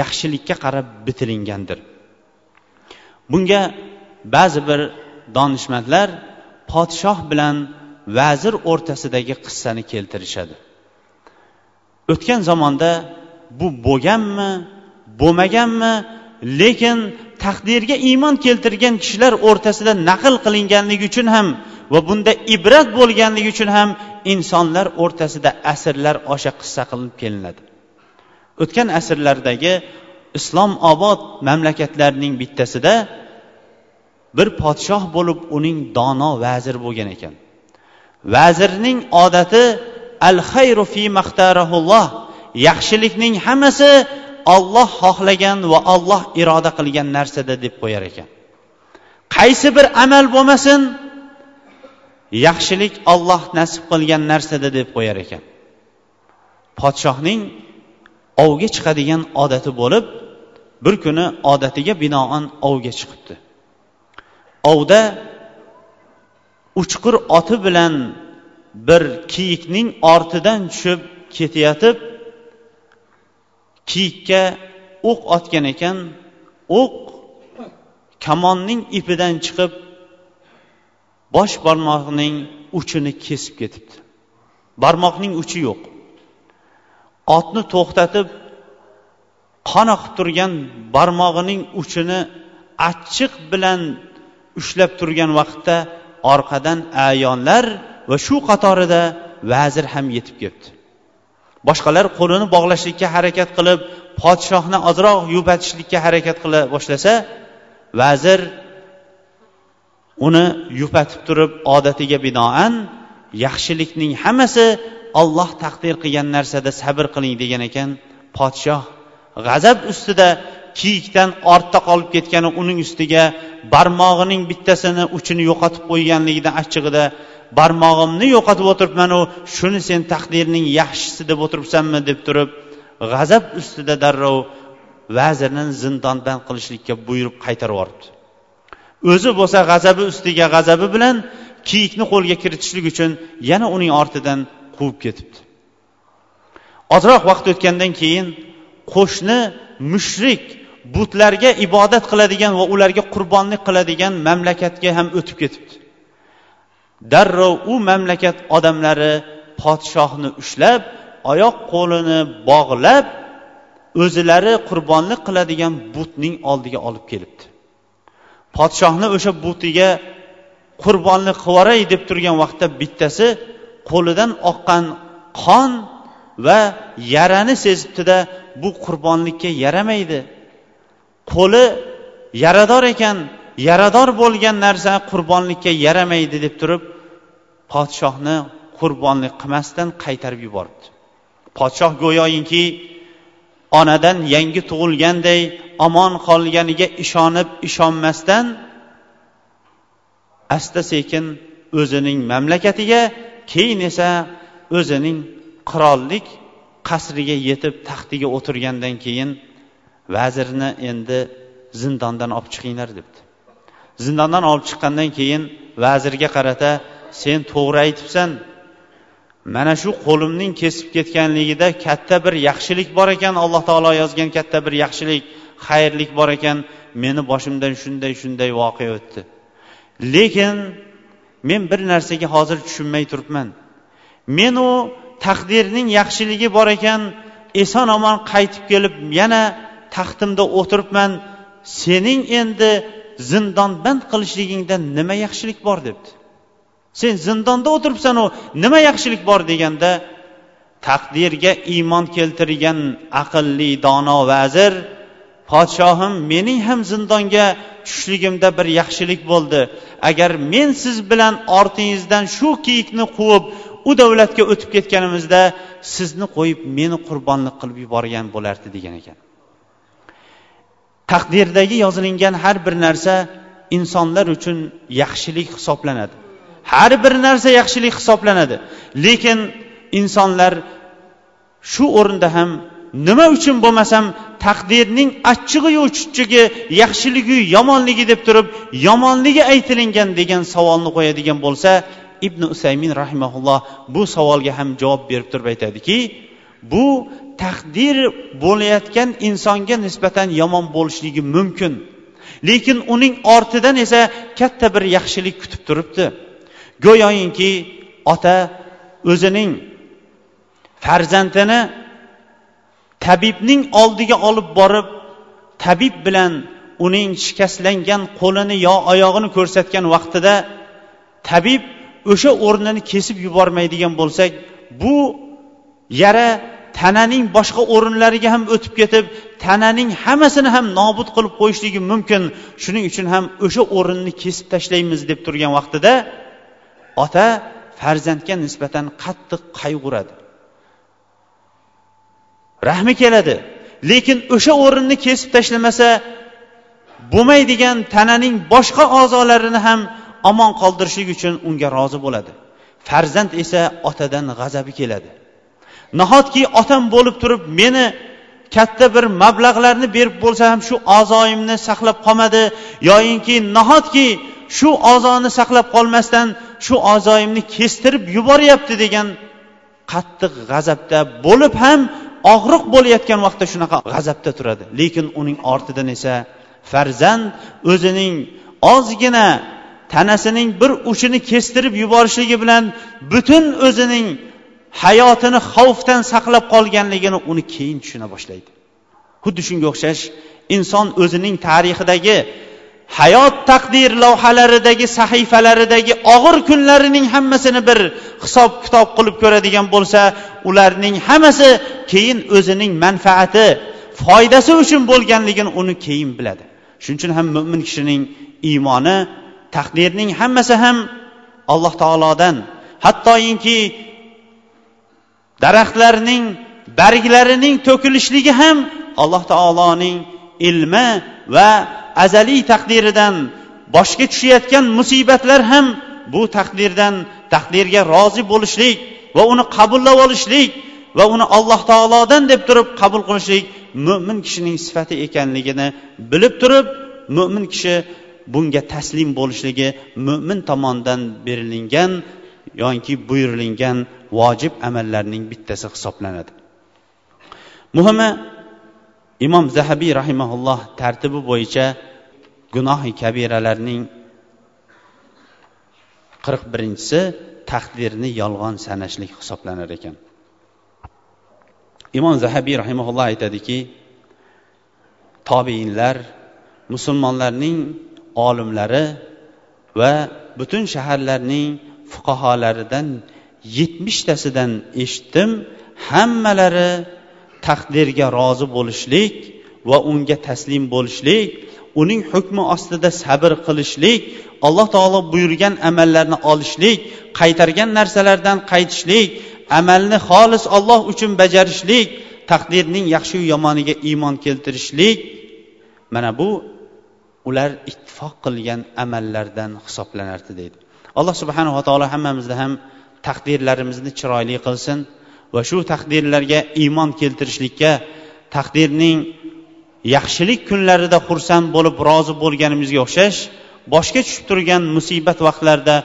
yaxshilikka qarab bitilingandir. Bunga ba'zi bir donishmandlar podshoh bilan vazir o'rtasidagi qissani keltirishadi. O'tgan zamonda bu bo'lganmi bo'lmaganmi lekin taqdirga iymon keltirgan kishilar o'rtasida naql qilinganligi uchun ham va bunda ibrat bo'lganligi uchun ham insonlar o'rtasida asrlar osha qissa qilib kelinadi. O'tgan asrlardagi islom obod mamlakatlarining bittasida bir podshoh bo'lib uning dono vazir bo'lgan ekan. Vazirning odati al xayru fi maxtarahulloh yaxshilikning hammasi olloh xohlagan va olloh iroda qilgan narsada deb qo'yar ekan. Qaysi bir amal bo'lmasin yaxshilik olloh nasib qilgan narsada deb qo'yar ekan. Podshohning ovga chiqadigan odati bo'lib bir kuni odatiga binoan ovga chiqibdi. Ovda uchqur oti bilan bir kiyikning ortidan tushib ketayotib kiyikka o'q otgan ekan o'q kamonning ipidan chiqib bosh barmoqning uchini kesib ketibdi. Barmoqning uchi yo'q. Otni to'xtatib qon oqib turgan barmog'ining uchini achchiq bilan ushlab turgan vaqtda orqadan ayonlar va shu qatorida vazir ham yetib kelibdi boshqalar qo'lini bog'lashlikka harakat qilib podshohni ozroq yupatishlikka harakat qila boshlasa vazir uni yupatib turib odatiga binoan yaxshilikning hammasi olloh taqdir qilgan narsada sabr qiling degan ekan podshoh g'azab ustida kiyikdan ortda qolib ketgani uning ustiga barmog'ining bittasini uchini yo'qotib qo'yganligidan achchig'ida barmog'imni yo'qotib o'tiribmanu shuni sen taqdirning yaxshisi deb o'tiribsanmi? deb turib g'azab ustida darrov vazirni zindondan qilishlikka buyurib qaytarib yuboribdi. O'zi bo'lsa g'azabi ustiga g'azabi bilan kiyikni qo'lga kiritishlik uchun yana uning ortidan quvib ketibdi. Ozroq vaqt o'tgandan keyin qo'shni mushrik butlarga ibodat qiladigan va ularga qurbonlik qiladigan mamlakatga ham o'tib ketibdi. Darrov u mamlakat odamlari podshohni ushlab oyoq qo'lini bog'lab o'zilari qurbonlik qiladigan butning oldiga olib kelibdi. Podshohni o'sha butiga qurbonlik qiliboray deb turgan vaqtda bittasi qo'lidan oqqan qon va yarani sezibdida bu qurbonlikka yaramaydi. Qo'li yarador ekan yarador bo'lgan narsa qurbonlikka yaramaydi deb turib podshohni qurbonlik qilmasdan qaytarib yuboribdi. Podshoh go'yoki onadan yangi tug'ilganday omon qolganiga ishonib ishonmasdan asta sekin o'zining mamlakatiga keyin esa o'zining qirollik qasriga yetib taxtiga o'tirgandan keyin vazirni endi zindondan olib chiqinglar debdi. Zindondan olib chiqqandan keyin vazirga qarata sen to'g'ri aytibsan mana shu qo'limning kesib ketganligida katta bir yaxshilik bor ekan alloh taolo yozgan katta bir yaxshilik xayrlik bor ekan meni boshimdan shunday shunday voqea o'tdi. Lekin men bir narsaga hozir tushunmay turibman. Men u taqdirning yaxshiligi bor ekan eson omon qaytib kelib yana taxtimda o'tiribman sening endi zindonband qilishligingda nima yaxshilik bor debdi. Sen zindonda o'tiribsanu nima yaxshilik bor deganda taqdirga iymon keltirgan aqlli dono vazir podshohim mening ham zindonga tushishligimda bir yaxshilik bo'ldi. Agar men siz bilan ortingizdan shu kiyikni quvib u davlatga o'tib ketganimizda sizni qo'yib meni qurbonlik qilib yuborgan bo'lardi degan ekan. Taqdirdagi yozilingan har bir narsa insonlar uchun yaxshilik hisoblanadi. Har bir narsa yaxshilik hisoblanadi. Lekin insonlar shu o'rinda ham nima uchun bo'lmasam taqdirning achchig'iyu chuchchigi yaxshiligi yomonligi deb turib yomonligi aytilingan degan savolni qo'yadigan bo'lsa ibn usaymin rahimaulloh bu savolga ham javob berib turib aytadiki bu taqdir bo'layotgan insonga nisbatan yomon bo'lishligi mumkin. Lekin uning ortidan esa katta bir yaxshilik kutib turibdi. Go'yoki ota o'zining farzandini tabibning oldiga olib borib tabib bilan uning shikastlangan qo'lini yo oyog'ini ko'rsatgan vaqtida tabib o'sha o'rnini kesib yubormaydigan bo'lsak bu yara tananing boshqa o'rinlariga ham o'tib ketib tananing hammasini ham nobud qilib qo'yishligi mumkin. Shuning uchun ham o'sha o'rinni kesib tashlaymiz deb turgan vaqtida ota farzandga nisbatan qattiq qayg'uradi. Rahmi keladi. Lekin o'sha o'rinni kesib tashlamasa bo'lmaydigan tananing boshqa a'zolarini ham omon qoldirishlik uchun unga rozi bo'ladi. Farzand esa otadan g'azabi keladi. Nahotki otam bo'lib turib meni katta bir mablag'larni berib bo'lsa ham shu a'zoyimni saqlab qolmadi yoyinki nahotki shu a'zoni saqlab qolmasdan shu a'zoyimni kestirib yuboryapti degan qattiq g'azabda bo'lib ham og'riq bo'layotgan vaqtda shunaqa g'azabda turadi. Lekin uning ortidan esa farzand o'zining ozgina tanasining bir uchini kestirib yuborishligi bilan butun o'zining hayotini xavfdan saqlab qolganligini uni keyin tushuna boshlaydi. Xuddi shunga o'xshash inson o'zining tarixidagi hayot taqdir lavhalaridagi sahifalaridagi og'ir kunlarining hammasini bir hisob kitob qilib ko'radigan bo'lsa ularning hammasi keyin o'zining manfaati foydasi uchun bo'lganligini uni keyin biladi. Shuning uchun ham mo'min kishining iymoni taqdirning hammasi ham alloh taolodan. Hattoyinki daraxtlarning barglarining to'kilishligi ham alloh taoloning ilmi va azaliy taqdiridan boshga tushayotgan musibatlar ham bu taqdirdan taqdirga rozi bo'lishlik va uni qabullab olishlik va uni alloh taolodan deb turib qabul qilishlik mo'min kishining sifati ekanligini bilib turib mo'min kishi bunga taslim bo'lishligi mo'min tomonidan berilingan yoki buyurilingan vojib amallarning bittasi hisoblanadi. Muhimi imom zahabiy rahimaulloh tartibi bo'yicha gunohi kabiralarning qirq birinchisi taqdirni yolg'on sanashlik hisoblanar ekan. Imom zahabiy rahimaulloh aytadiki tobeinlar musulmonlarning olimlari va butun shaharlarning fuqaholaridan yetmishtasidan eshitdim hammalari taqdirga rozi bo'lishlik va unga taslim bo'lishlik uning hukmi ostida sabr qilishlik alloh taolo buyurgan amallarni olishlik qaytargan narsalardan qaytishlik amalni xolis olloh uchun bajarishlik taqdirning yaxshiyu yomoniga iymon keltirishlik. Mana bu ular ittifoq qilgan amallardan hisoblanardi deydi. Alloh subhanava taolo hammamizni ham taqdirlarimizni chiroyli qilsin va shu taqdirlarga iymon keltirishlikka taqdirning yaxshilik kunlarida xursand bo'lib rozi bo'lganimizga o'xshash boshga tushib turgan musibat vaqtlarida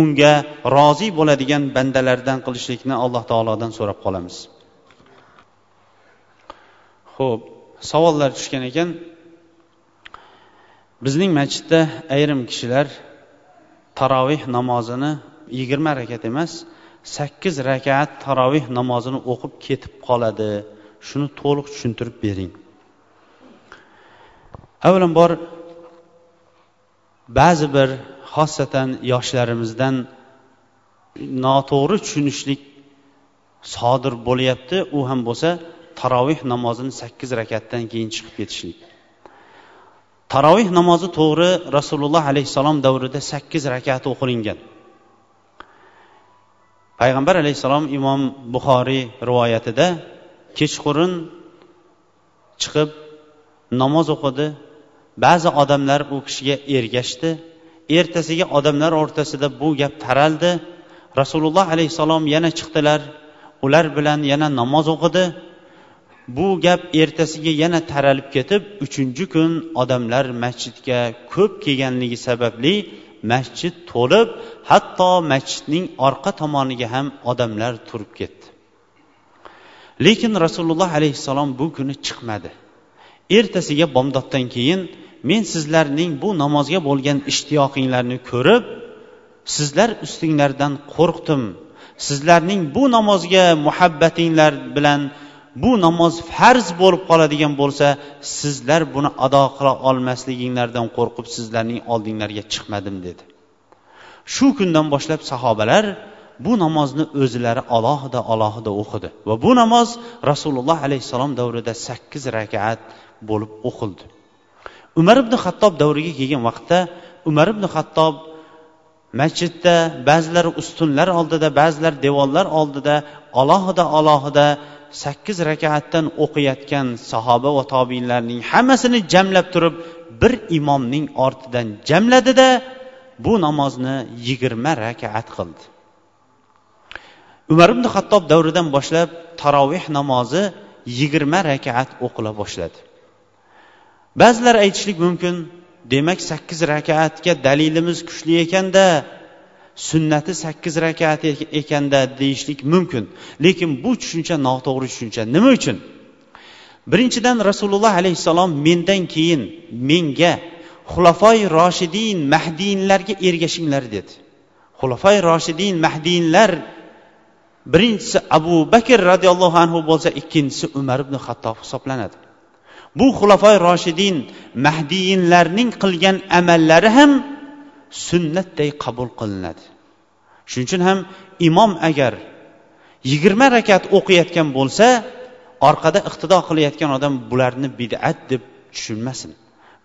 unga rozi bo'ladigan bandalardan qilishlikni alloh taolodan so'rab qolamiz. Ho'p savollar tushgan ekan. Bizning masjidda ayrim kishilar taroveh namozini yigirma rakat emas sakkiz rakat taroveh namozini o'qib ketib qoladi. Shuni to'liq tushuntirib bering. Avvalambor ba'zi bir xosatan yoshlarimizdan noto'g'ri tushunishlik sodir bo'lyapti. U ham bo'lsa taroveh namozini sakkiz rakatdan keyin chiqib ketishlik. Taroveh namozi to'g'ri rasululloh alayhissalom davrida sakkiz rakat o'qilingan. Payg'ambar alayhissalom imom buxoriy rivoyatida kechqurun chiqib namoz o'qidi ba'zi odamlar u kishiga ergashdi. Ertasiga odamlar o'rtasida bu gap taraldi. Rasululloh alayhissalom yana chiqdilar. Ular bilan yana namoz o'qidi. Bu gap ertasiga yana taralib ketib uchinchi kun odamlar masjidga ko'p kelganligi sababli masjid to'lib hatto masjidning orqa tomoniga ham odamlar turib ketdi. Lekin rasululloh alayhissalom bu kuni chiqmadi. Ertasiga bomdoddan keyin men sizlarning bu namozga bo'lgan ishtiyoqinglarni ko'rib sizlar ustinglardan qo'rqdim. Sizlarning bu namozga muhabbatinglar bilan bu namoz farz bo'lib qoladigan bo'lsa sizlar buni ado qila olmasliginglardan qo'rqib sizlarning oldinglarga chiqmadim dedi. Shu kundan boshlab sahobalar bu namozni o'zlari alohida alohida o'qidi va bu namoz rasululloh alayhissalom davrida sakkiz rakat bo'lib o'qildi. Umar ibn xattob davriga kelgan vaqtda umar ibn xattob masjidda ba'zilari ustunlar oldida ba'zilar devorlar oldida alohida alohida sakkiz rakatdan o'qiyotgan sahoba va tobiinlarning hammasini jamlab turib bir imomning ortidan jamladida bu namozni yigirma rakat qildi. Umar ibn hattob davridan boshlab taroveh namozi yigirma rakat o'qila boshladi. Ba'zilar aytishlik mumkin demak sakkiz rakatga dalilimiz kuchli ekanda sunnati sakkiz rakat ekanda deyishlik mumkin. Lekin bu tushuncha noto'g'ri tushuncha. Nima uchun? Birinchidan rasululloh alayhissalom mendan keyin menga xulafoy roshidin mahdiyinlarga ergashinglar dedi. Xulafoy roshidin mahdiyinlar birinchisi abu bakr roziyallohu anhu bo'lsa ikkinchisi umar ibn xattob hisoblanadi. Bu xulafoy roshidin mahdiyinlarning qilgan amallari ham sunnatday qabul qilinadi. Shuning uchun ham imom agar yigirma rakat o'qiyotgan bo'lsa orqada iqtido qilayotgan odam bularni bid'at deb tushunmasin.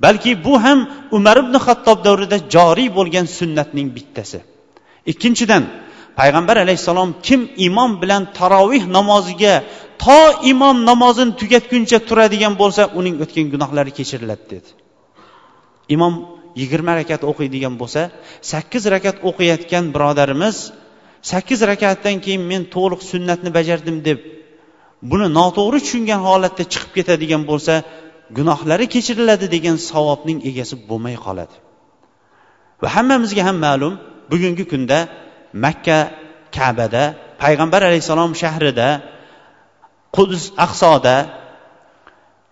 Balki bu ham umar ibn xattob davrida joriy bo'lgan sunnatning bittasi. Ikkinchidan payg'ambar alayhissalom kim imom bilan tarovih namoziga to imom namozini tugatguncha turadigan bo'lsa uning o'tgan gunohlari kechiriladi dedi. Imom yigirma rakat o'qiydigan bo'lsa sakkiz rakat o'qiyotgan birodarimiz sakkiz rakatdan keyin men to'liq sunnatni bajardim deb buni noto'g'ri tushungan holatda chiqib ketadigan bo'lsa gunohlari kechiriladi degan savobning egasi bo'lmay qoladi. Va hammamizga ham ma'lum bugungi kunda makka kabada payg'ambar alayhissalom shahrida qudus aqsoda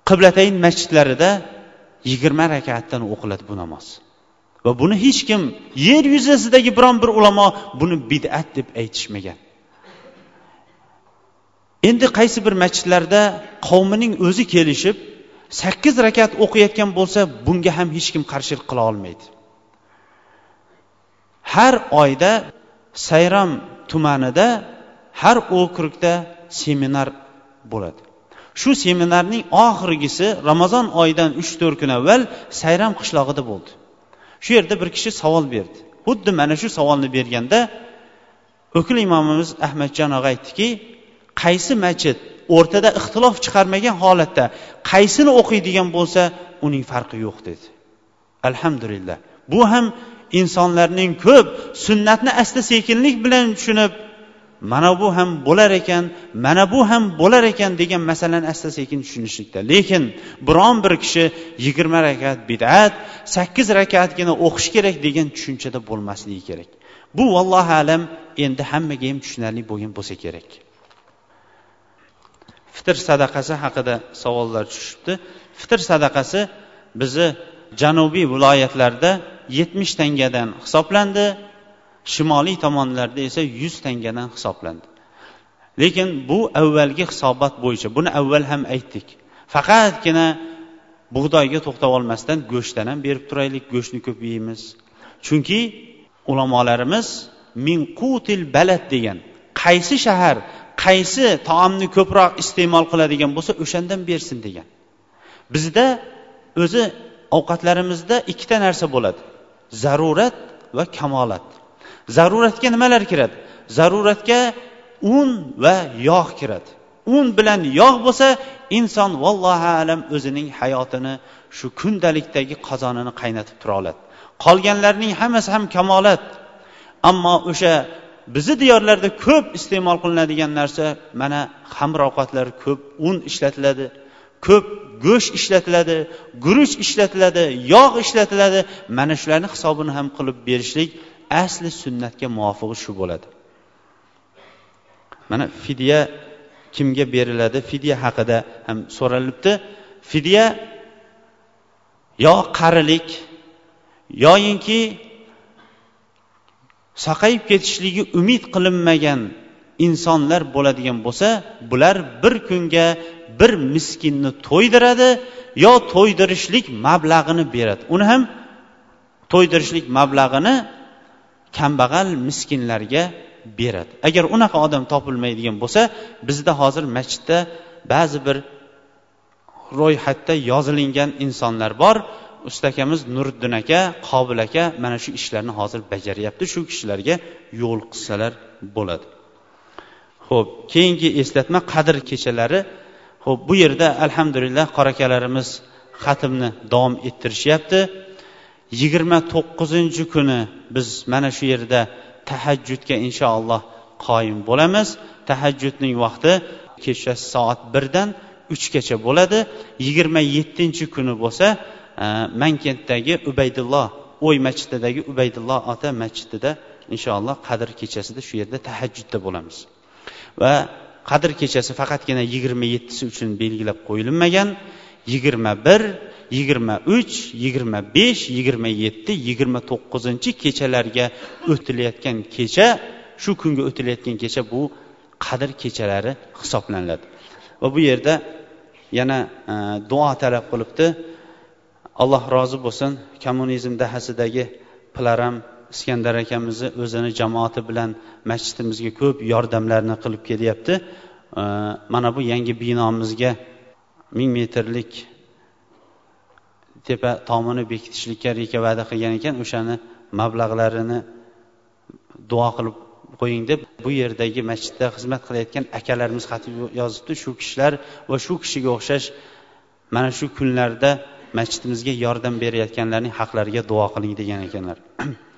qiblatayn masjidlarida yigirma rakatdan o'qiladi bu namoz. Va buni hech kim yer yuzasidagi biron bir ulamo buni bid'at deb aytishmagan. Endi qaysi bir masjidlarda qavmining o'zi kelishib sakkiz rakat o'qiyotgan bo'lsa bunga ham hech kim qarshilik qila olmaydi. Har oyda sayram tumanida har okrugda seminar bo'ladi. Shu seminarning oxirgisi ramazon oyidan uch to'rt kun avval sayram qishlog'ida bo'ldi. Shu yerda bir kishi savol berdi. Xuddi mana shu savolni berganda o'kil imomimiz ahmadjon og'a aytdiki qaysi masjid o'rtada ixtilof chiqarmagan holatda qaysini o'qiydigan bo'lsa uning farqi yo'q dedi. Alhamdulillah. Bu ham insonlarning ko'p sunnatni asta sekinlik bilan tushunib mana bu ham bo'lar ekan mana bu ham bo'lar ekan degan masalani asta sekin tushunishlikda. Lekin biron bir kishi yigirma rakat bid'at sakkiz rakatgina o'qish kerak degan tushunchada bo'lmasligi kerak. Bu vallohu alam endi hammaga ham tushunarli bo'lgan bo'lsa kerak. Fitr sadaqasi haqida savollar tushibdi. Fitr sadaqasi bizni janubiy viloyatlarda yetmish tangadan hisoblandi. Shimoliy tomonlarda esa yuz tangadan hisoblandi. Lekin bu avvalgi hisobot bo'yicha buni avval ham aytdik. Faqatgina bug'doyga to'xtab olmasdan go'shtdan ham berib turaylik go'shtni ko'p yeymiz. Chunki ulamolarimiz minqutil balad degan qaysi shahar qaysi taomni ko'proq iste'mol qiladigan bo'lsa o'shandan bersin degan. Bizda o'zi ovqatlarimizda ikkita narsa bo'ladi zarurat va kamolat. Zaruratga nimalar kiradi? Zaruratga un va yog' kiradi. Un bilan yog' bo'lsa inson vallohu alam o'zining hayotini shu kundalikdagi qozonini qaynatib tura oladi. Qolganlarning hammasi ham kamolat. Ammo o'sha bizni diyorlarda ko'p iste'mol qilinadigan narsa mana xamir ovqatlar ko'p un ishlatiladi ko'p go'sht ishlatiladi guruch ishlatiladi yog' ishlatiladi. Mana shularni hisobini ham qilib berishlik asli sunnatga muvofig'i shu bo'ladi. Mana fidya kimga beriladi? Fidya haqida ham so'ralibdi. Fidya yo qarilik yoyinki saqayib ketishligi umid qilinmagan insonlar bo'ladigan bo'lsa bular bir kunga bir miskinni to'ydiradi yo to'ydirishlik mablag'ini beradi. Uni ham to'ydirishlik mablag'ini kambag'al miskinlarga beradi. Agar unaqa odam topilmaydigan bo'lsa bizda hozir masjidda ba'zi bir ro'yxatda yozilingan insonlar bor. Ustakamiz nuriddin aka qobil aka mana shu ishlarni hozir bajaryapti. Shu kishilarga yo'l qilsalar bo'ladi. Ho'p keyingi eslatma qadr kechalari. Ho'p bu yerda alhamdulillah qorakalarimiz xatmni davom ettirishyapti. Yigirma to'qqizinchi kuni biz mana shu yerda tahajjudga inshaalloh qoyim bo'lamiz. Tahajjudning vaqti kechasi soat birdan uchgacha bo'ladi. Yigirma yettinchi kuni bo'lsa e, mankentdagi ubaydulloh o'y masjididagi ubaydulloh ota masjidida inshaalloh qadr kechasida shu yerda tahajjudda bo'lamiz. Va qadr kechasi faqatgina yigirma yettisi uchun belgilab qo'yilmagan. Yigirma bir yigirma uch yigirma besh yigirma yetti yigirma to'qqizinchi kechalarga o'tilayotgan kecha shu kunga o'tilayotgan kecha bu qadr kechalari hisoblaniladi. Va bu yerda yana e, duo talab qilibdi. Alloh rozi bo'lsin kommunizm dahasidagi pilaram iskandar akamizni o'zini jamoati bilan masjidimizga ko'p yordamlarni qilib kelyapti. E, mana bu yangi binomizga ming metrlik tepa tomini bekitishlikka reka va'da qilgan ekan o'shani mablag'larini duo qilib qo'ying deb bu yerdagi masjidda xizmat qilayotgan akalarimiz xat yozibdi. Shu kishilar va shu kishiga o'xshash mana shu kunlarda masjidimizga yordam berayotganlarning haqlariga duo qiling degan ekanlar.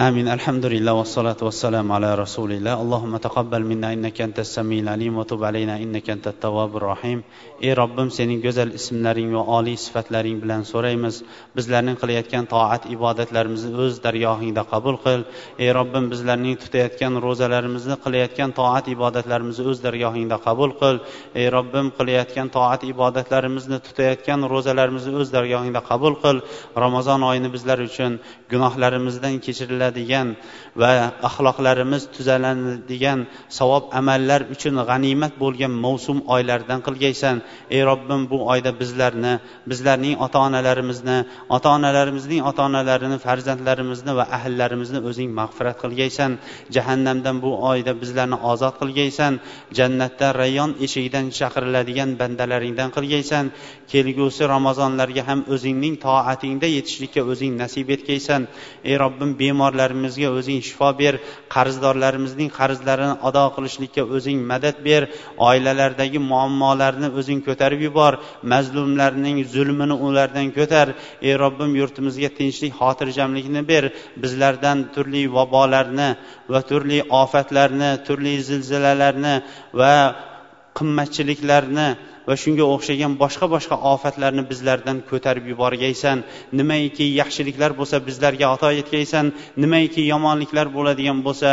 آمين الحمد لله والصلاة والسلام على رسول الله اللهم تقبل منا إنك أنت السميع العليم وتب علينا إنك أنت التواب الرحيم ey robbim sening go'zal ismlaring va oliy sifatlaring bilan so'raymiz bizlarning qilayotgan toat ibodatlarimizni o'z dargohingda qabul qil ey robbim bizlarning tutayotgan ro'zalarimizni qilayotgan toat ibodatlarimizni o'z dargohingda qabul qil ey robbim qilayotgan toat ibodatlarimizni tutayotgan ro'zalarimizni o'z dargohingda qabul qil ramazon oyini bizlar uchun gunohlarimizdan kechiriladi Bo'ladigan va axloqlarimiz tuzalanadigan savob amallar uchun g'animat bo'lgan mavsum oylardan qilgaysan. Ey robbim bu oyda bizlarni bizlarning ota onalarimizni ota onalarimizning ota onalarini farzandlarimizni va ahllarimizni o'zing mag'firat qilgaysan. Jahannamdan bu oyda bizlarni ozod qilgaysan. Jannatda rayyon eshigidan chaqiriladigan bandalaringdan qilgaysan. Kelgusi ramazonlarga ham o'zingning toatingda yetishlikka o'zing nasib etgaysan ey robbim bemorlarimizga o'zing shifo ber qarzdorlarimizning qarzlarini ado qilishlikka o'zing madad ber. Oilalardagi muammolarni o'zing ko'tarib yubor mazlumlarning zulmini ulardan ko'tar. Ey robbim yurtimizga tinchlik xotirjamlikni ber. Bizlardan turli vabolarni va turli ofatlarni turli zilzilalarni va qimmatchiliklarni va shunga o'xshagan boshqa boshqa ofatlarni bizlardan ko'tarib yuborgaysan. Nimaiki yaxshiliklar bo'lsa bizlarga ato etgaysan. Nimaiki yomonliklar bo'ladigan bo'lsa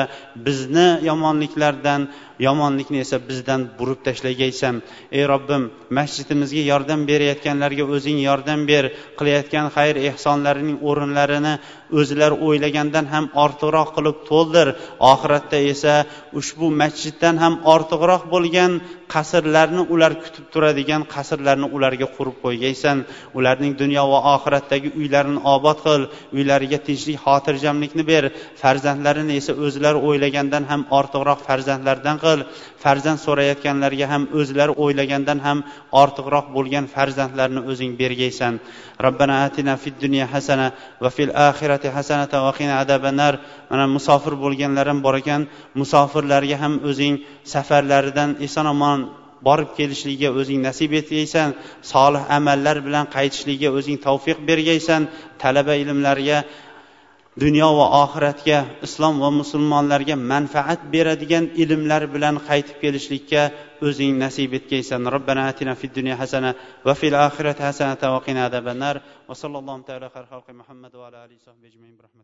bizni yomonliklardan yomonlikni esa bizdan burib tashlagaysan. Ey robbim masjidimizga yordam berayotganlarga o'zing yordam ber. Qilayotgan xayr ehsonlarining o'rinlarini o'zlari o'ylagandan ham ortiqroq qilib to'ldir. Oxiratda esa ushbu masjiddan ham ortiqroq bo'lgan qasrlarni ular kutib ko'radigan qasrlarni ularga qurib qo'ygaysan. Ularning dunyo va oxiratdagi uylarini obod qil. Uylariga tinchlik xotirjamlikni ber. Farzandlarini esa o'zlari o'ylagandan ham ortiqroq farzandlardan qil. Farzand so'rayotganlarga ham o'zlari o'ylagandan ham ortiqroq bo'lgan farzandlarni o'zing bergaysan. Robbana atina fid dunya hasana va fil oxirati hasanata va qina adabanar mana musofir bo'lganlar ham bor ekan. Musofirlarga ham o'zing safarlaridan eson omon borib kelishligiga o'zing nasib etgaysan solih amallar bilan qaytishligiga o'zing tavfiq bergaysan talaba ilmlarga dunyo va oxiratga islom va musulmonlarga manfaat beradigan ilmlar bilan qaytib kelishlikka o'zing nasib etgaysan. Robbana atina fid dunya hasana va fil oxirati hasanata va qina adabannar va sallallohu taala muhammad va ala alihi ajmain.